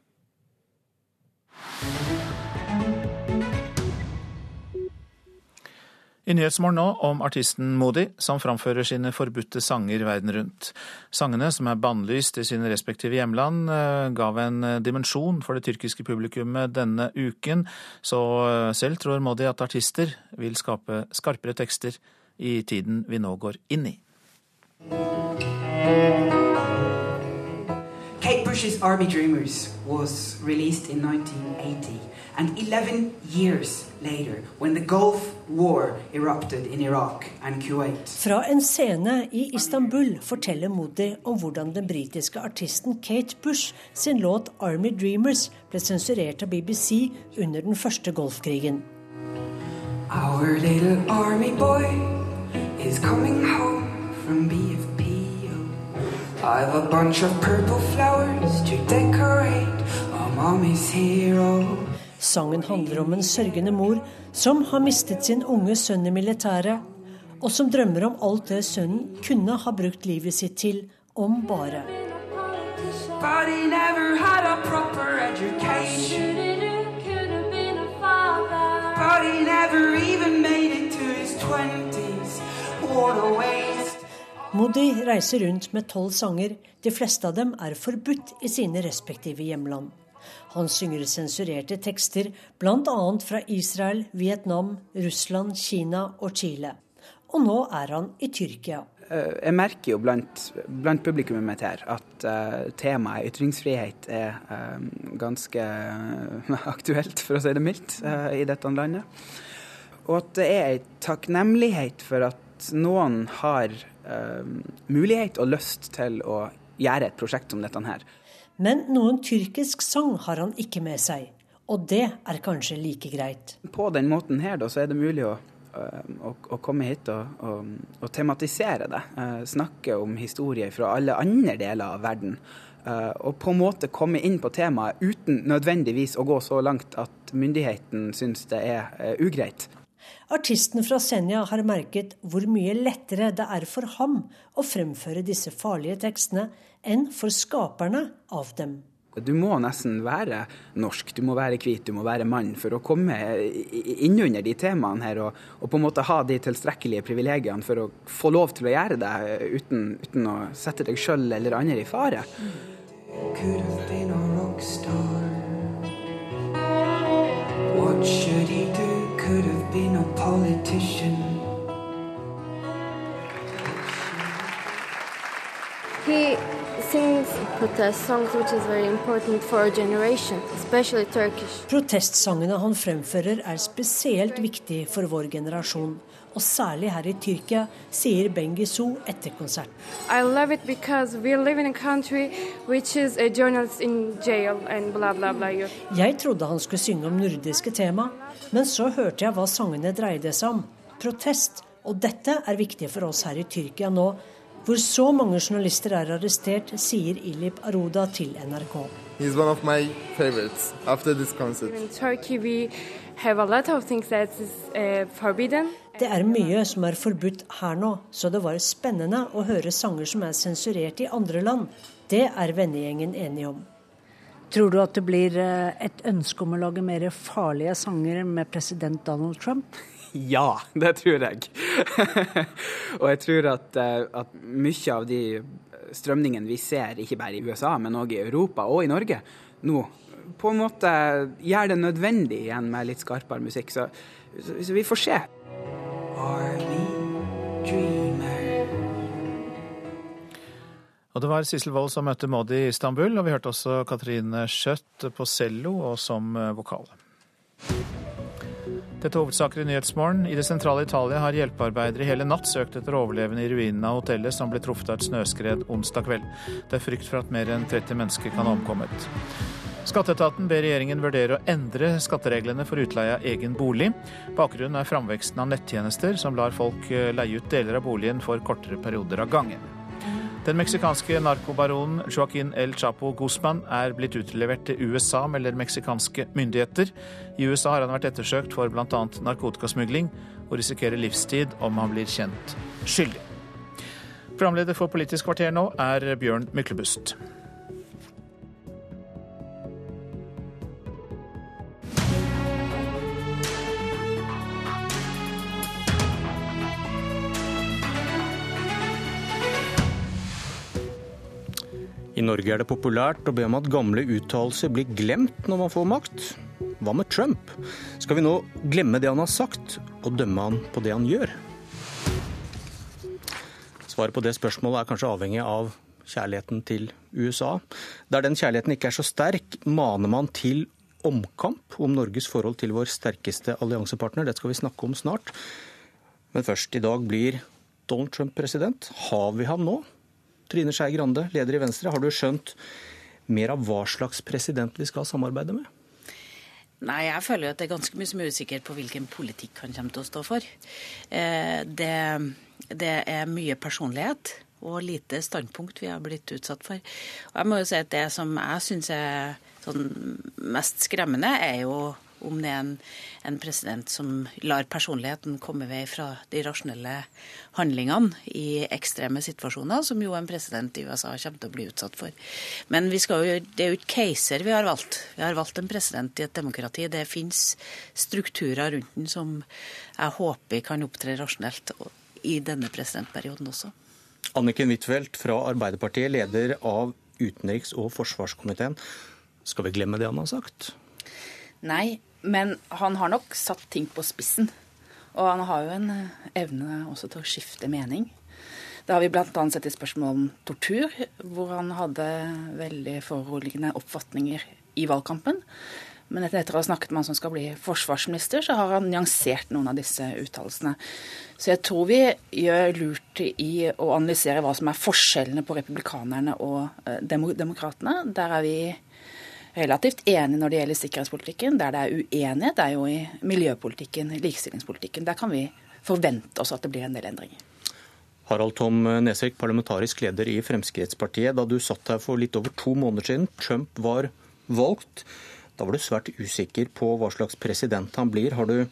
I Nyhetsmorgen nå om artisten Modi, som framfører sine forbudte sanger verden rundt. Sangene, som er bannlyst i sine respektive hjemland, eh, gav en eh, dimensjon for det tyrkiske publikummet denne uken, så eh, selv tror Modi at artister vil skape skarpere tekster i tiden vi nå går inn i. Bush's Army Dreamers was released in 1980. And 11 years later, when the Gulf War erupted in Iraq and Kuwait. Fra en scene i Istanbul forteller Modi om hvordan den britiske artisten Kate Bush sin låt 'Army Dreamers' ble sensurert av BBC under den første Golfkrigen. Our little army boy is coming home from BFPO. I've a bunch of purple flowers to decorate our mommy's hero. Sangen handler om en sørgende mor som har mistet sin unge sønn i militæret, og som drømmer om alt det sønnen kunne ha brukt livet sitt til, om bare. But he never had a proper education. But he never even made it to his twenties. What a waste. Modi reiser rundt med tolv sanger. De fleste av dem er forbudt i sine respektive hjemland. Han synger sensurerte tekster bl.a. fra Israel, Vietnam, Russland, Kina og Chile. og nå er han i Tyrkia. Eh, jeg merker jo blant, blant publikummet mitt her at uh, temaet ytringsfrihet er uh, ganske <laughs> aktuelt, for å si det mildt, i dette landet. Og at det er en takknemlighet for at noen har mulighet og lyst til å gjøre et prosjekt som dette her. Men noen tyrkisk sang har han ikke med seg, og det er kanskje like greit. På den måten her da, så er det mulig å å, å, komme hit og, og, og tematisere det. Uh, snakke om historier fra alle andre deler av verden. Og på en måte komme inn på temaet uten nødvendigvis å gå så langt at myndigheten syns det er ugreit. Artisten fra Senja har merket hvor mye lettere det er for ham å fremføre disse farlige tekstene enn for skaperne av dem. Du må nesten være norsk, du må være hvit, du må være mann for å komme innunder de temaene her og, og, på en måte ha de tilstrekkelige privilegiene for å få lov til å gjøre det uten, uten å sette deg sjøl eller andre i fare. What should he do? Could have been a politician. He sings protest songs, which is very important for our generation, especially Turkish. Protestsangene han fremfører er spesielt viktig for vår generasjon. Og særlig her i Tyrkia, sier Bengisu etter konserten. I love it because we live in a country which is a journalist in jail and bla bla bla. Jeg trodde han skulle synge om nordiske tema, men så hørte jeg hva sangene dreide seg om. Protest. Og dette er viktig for oss her i Tyrkia nå, hvor så mange journalister er arrestert, sier Ilip Aruda til NRK. He's one of my favorites after this concert. In Turkey we have a lot of things that is uh, forbidden. Det er mye som er forbudt her nå, så det var spennende å høre sanger som er sensurert i andre land. Det er vennegjengen enig om. Tror du at det blir eh, et ønske om å lage mer farlige sanger med president Donald Trump? <laughs> Ja, det tror jeg. <laughs> og jeg tror at, eh, at, mye av de strømningene vi ser, ikke bare i USA, men òg i Europa og i Norge, nå på en måte gjør det nødvendig igjen med litt skarpere musikk. Så, så, så vi får se. Og Det var Sissel Wold som møtte Modi i Istanbul, og vi hørte også Katrine Schjøtt på cello og som eh, vokal. Dette er hovedsaker i Nyhetsmorgen. I det sentrale Italia har hjelpearbeidere hele natt søkt etter overlevende i ruinene av hotellet som ble truffet av et snøskred onsdag kveld. Det er frykt for at mer enn 30 mennesker kan ha omkommet. Skatteetaten ber regjeringen vurdere å endre skattereglene for utleie av egen bolig. Bakgrunnen er framveksten av nettjenester som lar folk eh, leie ut deler av boligen for kortere perioder av gangen. Den meksikanske narkobaronen Joaquin El Chapo Guzman er blitt utlevert til USA, melder meksikanske myndigheter. I USA har han vært ettersøkt for bl.a. narkotikasmugling, og risikerer livstid om han blir kjent skyldig. Programleder for Politisk kvarter nå er Bjørn Myklebust. I Norge er det populært å be om at gamle uttalelser blir glemt når man får makt. Hva med Trump? Skal vi nå glemme det han har sagt, og dømme han på det han gjør? Svaret på det spørsmålet er kanskje avhengig av kjærligheten til USA. Der den kjærligheten ikke er så sterk, maner man til omkamp om Norges forhold til vår sterkeste alliansepartner. Det skal vi snakke om snart. Men først, i dag blir Donald Trump president. Har vi ham nå? Trine Skei Grande, leder i Venstre, har du skjønt mer av hva slags president vi skal samarbeide med? Nei, jeg føler jo at det er ganske mye som er usikkert på hvilken politikk han kommer til å stå for. Eh, det, det er mye personlighet og lite standpunkt vi har blitt utsatt for. Og jeg må jo si at det som jeg syns er sånn mest skremmende, er jo om det er en, en, president som lar personligheten komme vei fra de rasjonelle handlingene i ekstreme situasjoner, som jo en president i USA kommer til å bli utsatt for. Men jo, det er jo ikke keiser vi har valgt. Vi har valgt en president i et demokrati. Det fins strukturer rundt den som jeg håper kan opptre rasjonelt i denne presidentperioden også. Anniken Huitfeldt fra Arbeiderpartiet, leder av utenriks- og forsvarskomiteen. Skal vi glemme det han har sagt? Nei, men han har nok satt ting på spissen. Og han har jo en eh, evne også til å skifte mening. Det har vi bl.a. sett i spørsmål om tortur, hvor han hadde veldig foruroligende oppfatninger i valgkampen. Men etter å ha snakket med han som skal bli forsvarsminister, så har han nyansert noen av disse uttalelsene. Så jeg tror vi gjør lurt i å analysere hva som er forskjellene på republikanerne og eh, demokratene. Der er vi relativt enige når det gjelder sikkerhetspolitikken. Der det er uenighet, er jo i miljøpolitikken, likestillingspolitikken. Der kan vi forvente oss at det blir en del endringer. Harald Tom Nesvik, parlamentarisk leder i Fremskrittspartiet. Da du satt her for litt over to måneder siden, Trump var valgt. Da var du svært usikker på hva slags president han blir. Har du,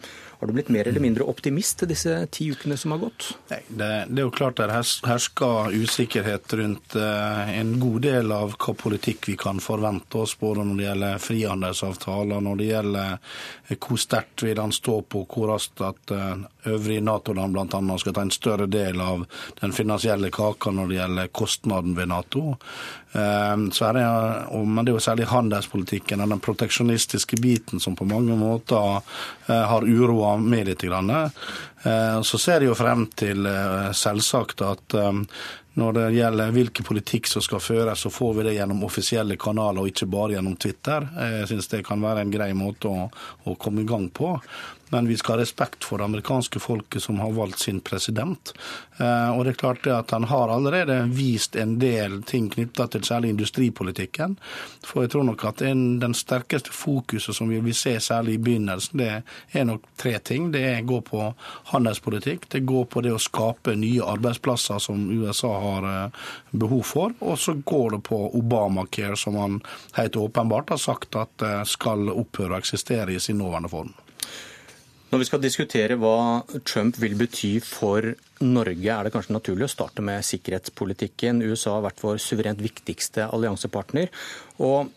har du blitt mer eller mindre optimist til disse ti ukene som har gått? Nei, det, det, er jo klart det hersker usikkerhet rundt eh, en god del av hva politikk vi kan forvente oss, både når det gjelder frihandelsavtaler, når det gjelder eh, hvor sterkt vil han stå på, hvor raskt at eh, øvrige Nato-land bl.a. skal ta en større del av den finansielle kaka når det gjelder kostnaden ved Nato. Er det, men det er jo særlig handelspolitikken og den proteksjonistiske biten som på mange måter har uroa med litt. grann. så ser jeg jo frem til eh, selvsagt at eh, når det gjelder hvilken politikk som skal føres, så får vi det gjennom offisielle kanaler og ikke bare gjennom Twitter. Jeg syns det kan være en grei måte å, å komme i gang på. Men vi skal ha respekt for det amerikanske folket som har valgt sin president. Eh, og det er klart det at Han har allerede vist en del ting knytta til særlig industripolitikken. For jeg tror nok at den sterkeste fokuset som vi vil se særlig i begynnelsen, det er nok tre ting. Det går på handelspolitikk, det går på det å skape nye arbeidsplasser som USA har eh, behov for, og så går det på Obamacare, som han helt åpenbart har sagt at eh, skal opphøre å eksistere i sin nåværende form. Når vi skal diskutere hva Trump vil bety for Norge, er det kanskje naturlig å starte med sikkerhetspolitikken. USA har vært vår suverent viktigste alliansepartner. Og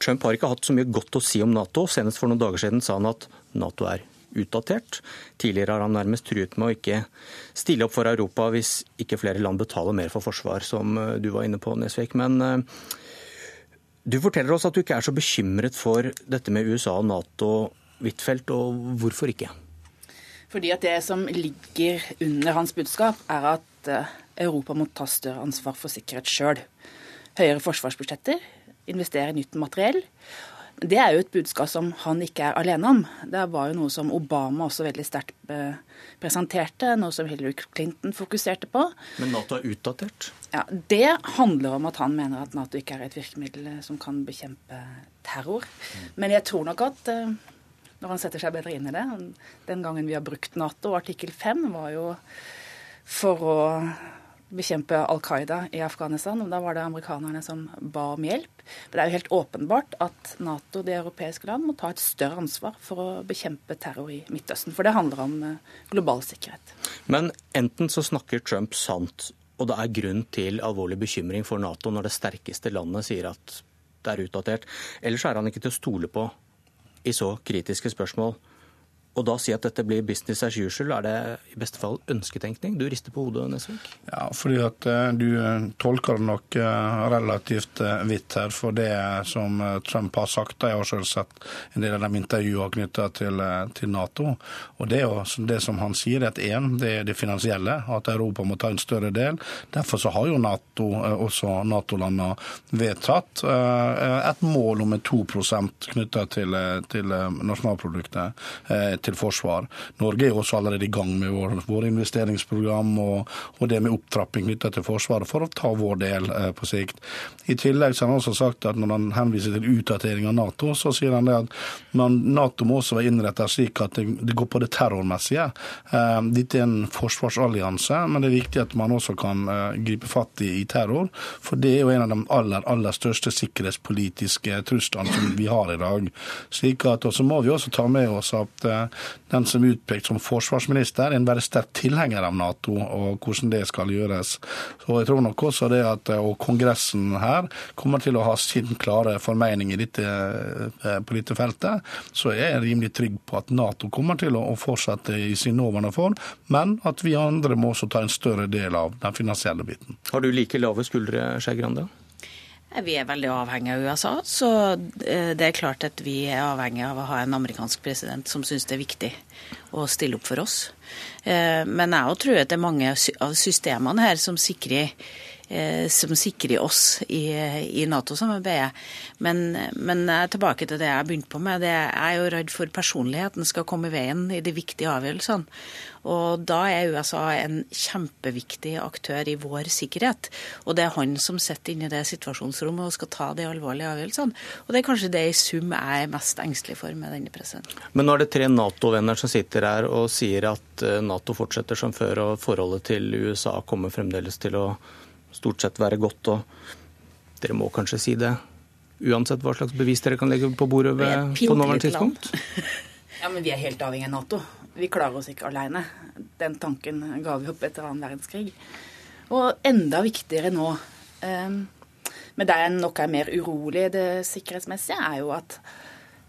Trump har ikke hatt så mye godt å si om Nato. Senest for noen dager siden sa han at Nato er utdatert. Tidligere har han nærmest truet med å ikke stille opp for Europa hvis ikke flere land betaler mer for forsvar, som eh, du var inne på, Nesvik. Men eh, du forteller oss at du ikke er så bekymret for dette med USA og Nato Huitfeldt, og hvorfor ikke? Fordi at Det som ligger under hans budskap, er at eh, Europa må ta større ansvar for sikkerhet sjøl. Høyere forsvarsbudsjetter, investere i nytt materiell. Det er jo et budskap som han ikke er alene om. Det var jo noe som Obama også veldig sterkt eh, presenterte, noe som Hillary Clinton fokuserte på. Men Nato er utdatert? Ja, Det handler om at han mener at Nato ikke er et virkemiddel som kan bekjempe terror. Men jeg tror nok at når han setter seg bedre inn i det. Den gangen vi har brukt Nato, artikkel 5 var jo for å bekjempe Al Qaida i Afghanistan. og Da var det amerikanerne som ba om hjelp. Men det er jo helt åpenbart at Nato, de europeiske land, må ta et større ansvar for å bekjempe terror i Midtøsten. For det handler om eh, global sikkerhet. Men enten så snakker Trump sant, og det er grunn til alvorlig bekymring for Nato når det sterkeste landet sier at det er utdatert, eller så er han ikke til å stole på i så kritiske spørsmål. Og da si at dette blir business as usual, er det i beste fall ønsketenkning? Du rister på hodet, Nesvik. Ja, fordi at eh, du eh, tolker det nok eh, relativt vidt her. For det som Trump har sagt, jeg har selv sett en del av de intervjuene knytta til, til, Nato. Og det, er jo, det som han sier, er at én, det er det finansielle, at Europa må ta en større del. Derfor så har jo NATO, også Nato-landene, vedtatt et mål om 2% knytta til, til nasjonalproduktet til forsvar. Norge er også allerede i gang med våre vår investeringsprogram og, og, det med opptrapping knyttet til Forsvaret for å ta vår del eh, på sikt. I tillegg så har han også sagt at når han henviser til utdatering av Nato, så sier han det at man, Nato må også være innrettet slik at det, det, går på det terrormessige. Eh, dette er en forsvarsallianse, men det er viktig at man også kan eh, gripe fatt i, i terror. For det er jo en av de aller, aller største sikkerhetspolitiske truslene som vi har i dag. Slik at, og så må vi også ta med oss at eh, den som er utpekt som forsvarsminister, er en veldig sterk tilhenger av Nato og hvordan det skal gjøres. Så jeg tror nok også det at og Kongressen her kommer til å ha sin klare formening i dette, eh, på dette feltet. Så jeg er rimelig trygg på at Nato kommer til å fortsette i sin nåværende form, men at vi andre må også ta en større del av den finansielle biten. Har du like lave skuldre, Skei Grande? Vi er veldig avhengig av USA, så eh, det er klart at vi er avhengig av å ha en amerikansk president som syns det er viktig å stille opp for oss. Eh, men jeg tror at det er mange av systemene her som sikrer Eh, som sikrer oss i, i Nato-samarbeidet. Men, men tilbake til det jeg begynte på med. Jeg er jo redd for personligheten skal komme i veien i de viktige avgjørelsene. Og da er USA en kjempeviktig aktør i vår sikkerhet. Og det er han som sitter inne i det situasjonsrommet og skal ta de alvorlige avgjørelsene. Og det er kanskje det i sum jeg er mest engstelig for med denne presidenten. Men nå er det tre Nato-venner som sitter her og sier at eh, Nato fortsetter som før, og forholdet til USA kommer fremdeles til å stort sett være godt. og Dere må kanskje si det, uansett hva slags bevis dere kan legge på bordet ved, på nåværende tidspunkt? ja, men vi er helt avhengig av Nato. Vi klarer oss ikke alene. Den tanken ga vi opp etter annen verdenskrig. Og enda viktigere nå, um, men der jeg nok er mer urolig det sikkerhetsmessige, er jo at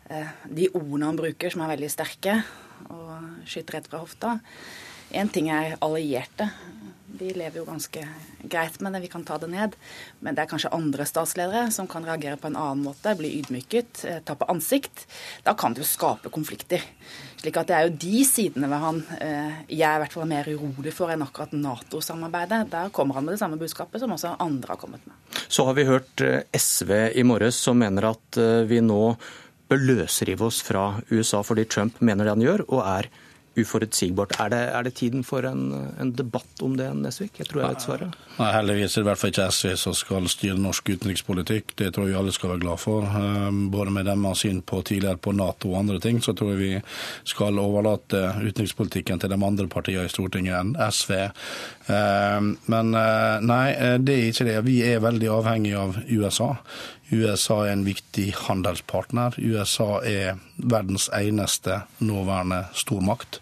uh, de ordene han bruker, som er veldig sterke og skyter rett fra hofta Én ting er allierte, de lever jo ganske greit med det, vi kan ta det ned. Men det er kanskje andre statsledere som kan reagere på en annen måte, bli ydmyket, tappe ansikt. Da kan det jo skape konflikter. Slik at det er jo de sidene ved han eh, jeg er hvert fall mer urolig for enn akkurat Nato-samarbeidet. Der kommer han med det samme budskapet som også andre har kommet med. Så har vi hørt eh, SV i morges som mener at vi nå bør løsrive oss fra USA fordi Trump mener det han gjør, og er uforutsigbart. Er det, er det tiden for en, en, debatt om det, Nesvik? Jeg tror jeg vet svaret. Nei, Heldigvis er det i hvert fall ikke SV som skal styre norsk utenrikspolitikk. Det tror jeg alle skal være glad for. Ehm, både med har syn på tidligere på Nato og andre ting, så tror jeg vi skal overlate utenrikspolitikken til de andre partiene i Stortinget enn SV. Ehm, men eh, nei, eh, det er ikke det. Vi er veldig avhengig av USA. USA er en viktig handelspartner. USA er verdens eneste nåværende stormakt,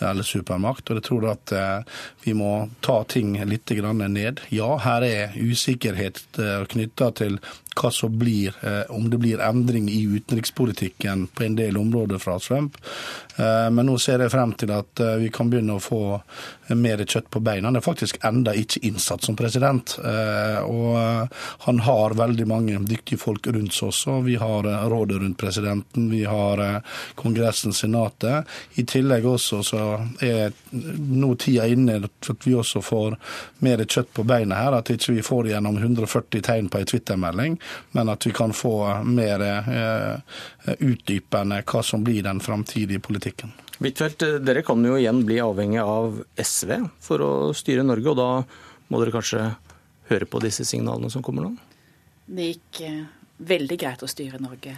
eller supermakt. Og jeg tror at eh, vi må ta ting litt ned. Ja, her er usikkerhet eh, knytta til hva som blir, eh, om det blir endring i utenrikspolitikken på en del områder fra Trump. Eh, men nå ser jeg frem til at eh, vi kan begynne å få mer kjøtt på beina. Han er faktisk enda ikke innsatt som president. Og han har veldig mange dyktige folk rundt seg også. Vi har rådet rundt presidenten, vi har Kongressen, Senatet. I tillegg også så er nå tida inne for at vi også får mer kjøtt på beina her. At ikke vi får gjennom 140 tegn på ei Twitter-melding men at vi kan få mer eh, utdypende hva som blir den framtidige politikken. Huitfeldt, dere kan jo igjen bli avhengig av SV for å styre Norge, og da må dere kanskje høre på disse signalene som kommer nå? Det gikk eh, veldig greit å styre Norge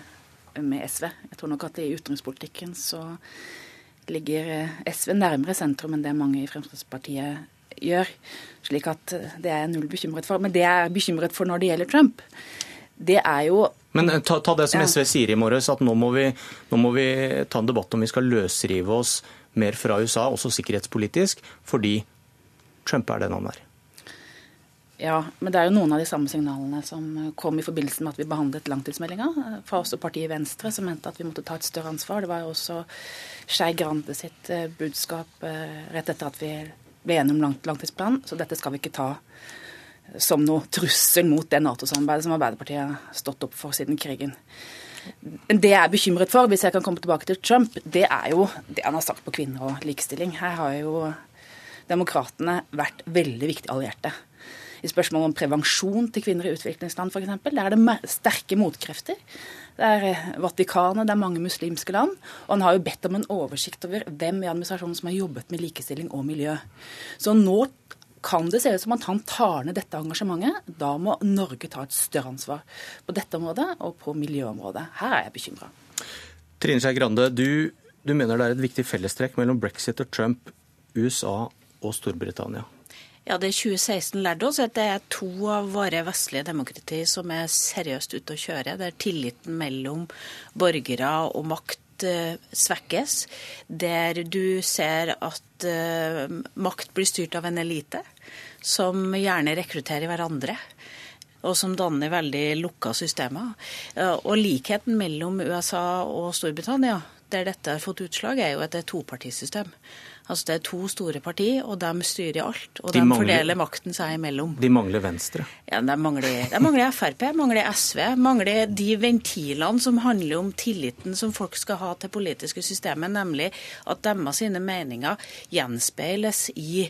med SV. Jeg tror nok at i utenrikspolitikken så ligger eh, SV nærmere sentrum enn det mange i Fremskrittspartiet gjør. Slik at det er jeg null bekymret for. Men det jeg er bekymret for når det gjelder Trump, det er jo men eh, ta, ta det som SV sier i morges, at nå må, vi, nå må vi ta en debatt om vi skal løsrive oss mer fra USA, også sikkerhetspolitisk, fordi Trump er den han er. Ja, men det er jo noen av de samme signalene som kom i forbindelse med at vi behandlet langtidsmeldinga. Fra også partiet Venstre, som mente at vi måtte ta et større ansvar. Det var jo også Skei Grande sitt eh, budskap eh, rett etter at vi ble enige om langtidsplanen, så dette skal vi ikke ta som noe trussel mot det Nato-samarbeidet som Arbeiderpartiet har stått opp for siden krigen. Det jeg er bekymret for, hvis jeg kan komme tilbake til Trump, det er jo det han har sagt på kvinner og likestilling. Her har jo demokratene vært veldig viktige allierte. I spørsmålet om prevensjon til kvinner i utviklingsland f.eks. Der er det sterke motkrefter. Det er eh, Vatikanet, det er mange muslimske land. Og han har jo bedt om en oversikt over hvem i administrasjonen som har jobbet med likestilling og miljø. Så nå kan det se ut som at han tar ned dette engasjementet. Da må Norge ta et større ansvar på dette området og på miljøområdet. Her er jeg bekymra. Trine Skei Grande, du, du, mener det er et viktig fellestrekk mellom brexit og Trump, USA og Storbritannia. Ja, det 2016 lærte oss at det er to av våre vestlige demokrati som er seriøst ute å kjøre. Der tilliten mellom borgere og makt svekkes, der du ser at uh, makt blir styrt av en elite som gjerne rekrutterer hverandre. Og som danner veldig lukka systemer. Uh, og likheten mellom USA og Storbritannia, der dette har fått utslag, er jo at det er topartisystem. Altså Det er to store partier, og de styrer alt. Og de, de, mangler, fordeler makten seg imellom. De mangler Venstre. Ja, De mangler, de mangler Frp, mangler SV, mangler de ventilene som handler om tilliten som folk skal ha til politiske systemet, nemlig at deres sine meninger gjenspeiles i,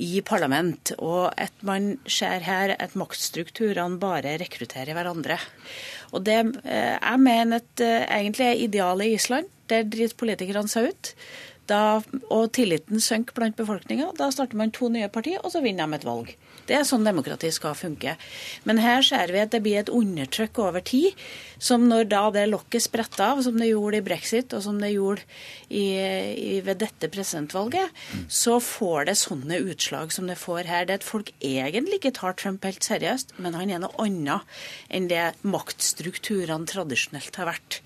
i parlament, og at man ser her at maktstrukturene bare rekrutterer hverandre. Og det, eh, Jeg mener at eh, egentlig er idealet i Island. Der driter politikerne seg ut. Da, og tilliten synker blant befolkninga. Da starter man to nye partier, og så vinner de et valg. Det er sånn demokrati skal funke. Men her ser vi at det blir et undertrykk over tid, som når da det lokket spretter av, som det gjorde i brexit, og som det gjorde i, i, ved dette presidentvalget, så får det sånne utslag som det får her. Det at folk egentlig ikke tar Trump helt seriøst, men han er noe annet enn det maktstrukturene tradisjonelt har vært.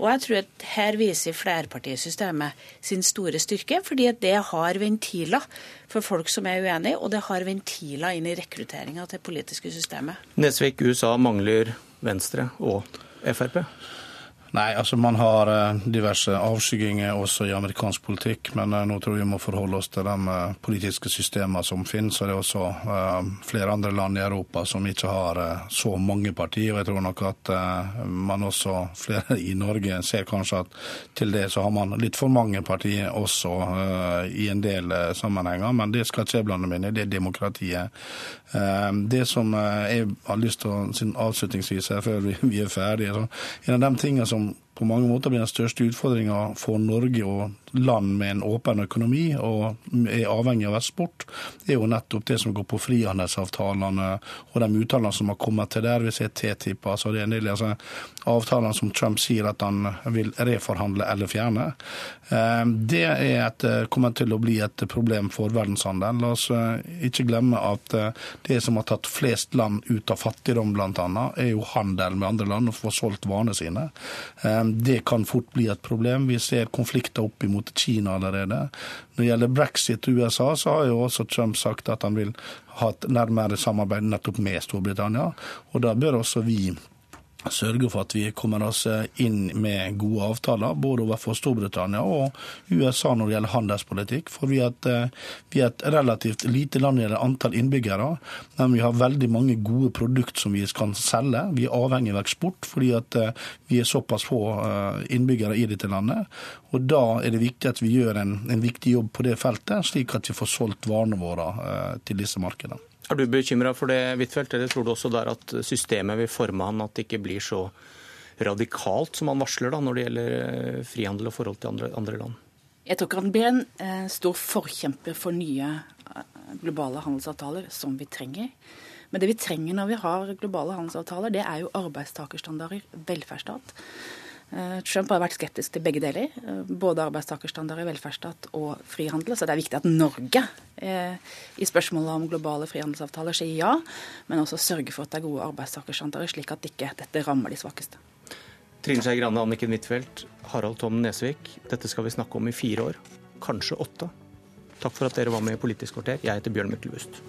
Og jeg tror at her viser flerpartisystemet sin store styrke, fordi det har ventiler for folk som er uenige, og det har ventiler inn i rekrutteringa til det politiske systemet. Nesvik, USA mangler Venstre og Frp? Nei, altså man har eh, diverse avskygginger også i amerikansk politikk, men eh, nå tror jeg vi må forholde oss til de eh, politiske systemene som finnes. Og det er også flere andre land i Europa som ikke har så mange partier. Og jeg tror nok at man også, flere i Norge, ser kanskje at til det så har man litt for mange partier også i en del sammenhenger. Men det skal ikke jeg blande meg inn i, det er demokratiet. Det som jeg har lyst til å avslutningsvis her før vi er ferdige, en av de tingene som på mange måter blir den største utfordringa for Norge og land med en åpen økonomi og er avhengig av eksport, er jo nettopp det som går på frihandelsavtalene og de uttalene som har kommet til der. Vi ser TTIP, altså det er en del altså, avtalene som Trump sier at han vil reforhandle eller fjerne. Eh, det er et, kommer til å bli et problem for verdenshandelen. La oss eh, ikke glemme at eh, det som har tatt flest land ut av fattigdom, bl.a., er jo handel med andre land og få solgt varene sine. Det kan fort bli et problem. Vi ser konflikter opp imot Kina allerede. Når det gjelder brexit i USA, så har jo også Trump sagt at han vil ha et nærmere samarbeid nettopp med Storbritannia. Og da bør også vi sørge for at vi kommer oss inn med gode avtaler, både overfor Storbritannia og USA når det gjelder handelspolitikk. For vi er, et, eh, vi er et relativt lite land i antall innbyggere, men vi har veldig mange gode produkter som vi kan selge. Vi er avhengig av eksport fordi eh, vi er såpass få eh, innbyggere i dette landet. Og Da er det viktig at vi gjør en, en viktig jobb på det feltet, slik at vi får solgt varene våre til disse markedene. Er du bekymra for det, Huitfeldt, eller tror du også der at systemet vil forme han at det ikke blir så radikalt som han varsler da, når det gjelder eh, frihandel og forhold til andre, andre land? Jeg tror ikke han blir en eh, stor forkjemper for nye eh, globale handelsavtaler, som vi trenger. Men det vi trenger når vi har globale handelsavtaler, det er jo arbeidstakerstandarder, velferdsstat. Eh, Trump har vært skeptisk til begge deler, både både arbeidstakerstandarder, velferdsstat og frihandel. Så det er viktig at Norge eh, i spørsmålet om globale frihandelsavtaler sier ja, men også sørger for at det er gode arbeidstakerstandarder, slik at ikke dette rammer de svakeste. Trine Skei Grande, Anniken Huitfeldt, Harald Tom Nesvik. Dette skal vi snakke om i fire år, kanskje åtte. Takk for at dere var med i Politisk kvarter. Jeg heter Bjørn Myklebust.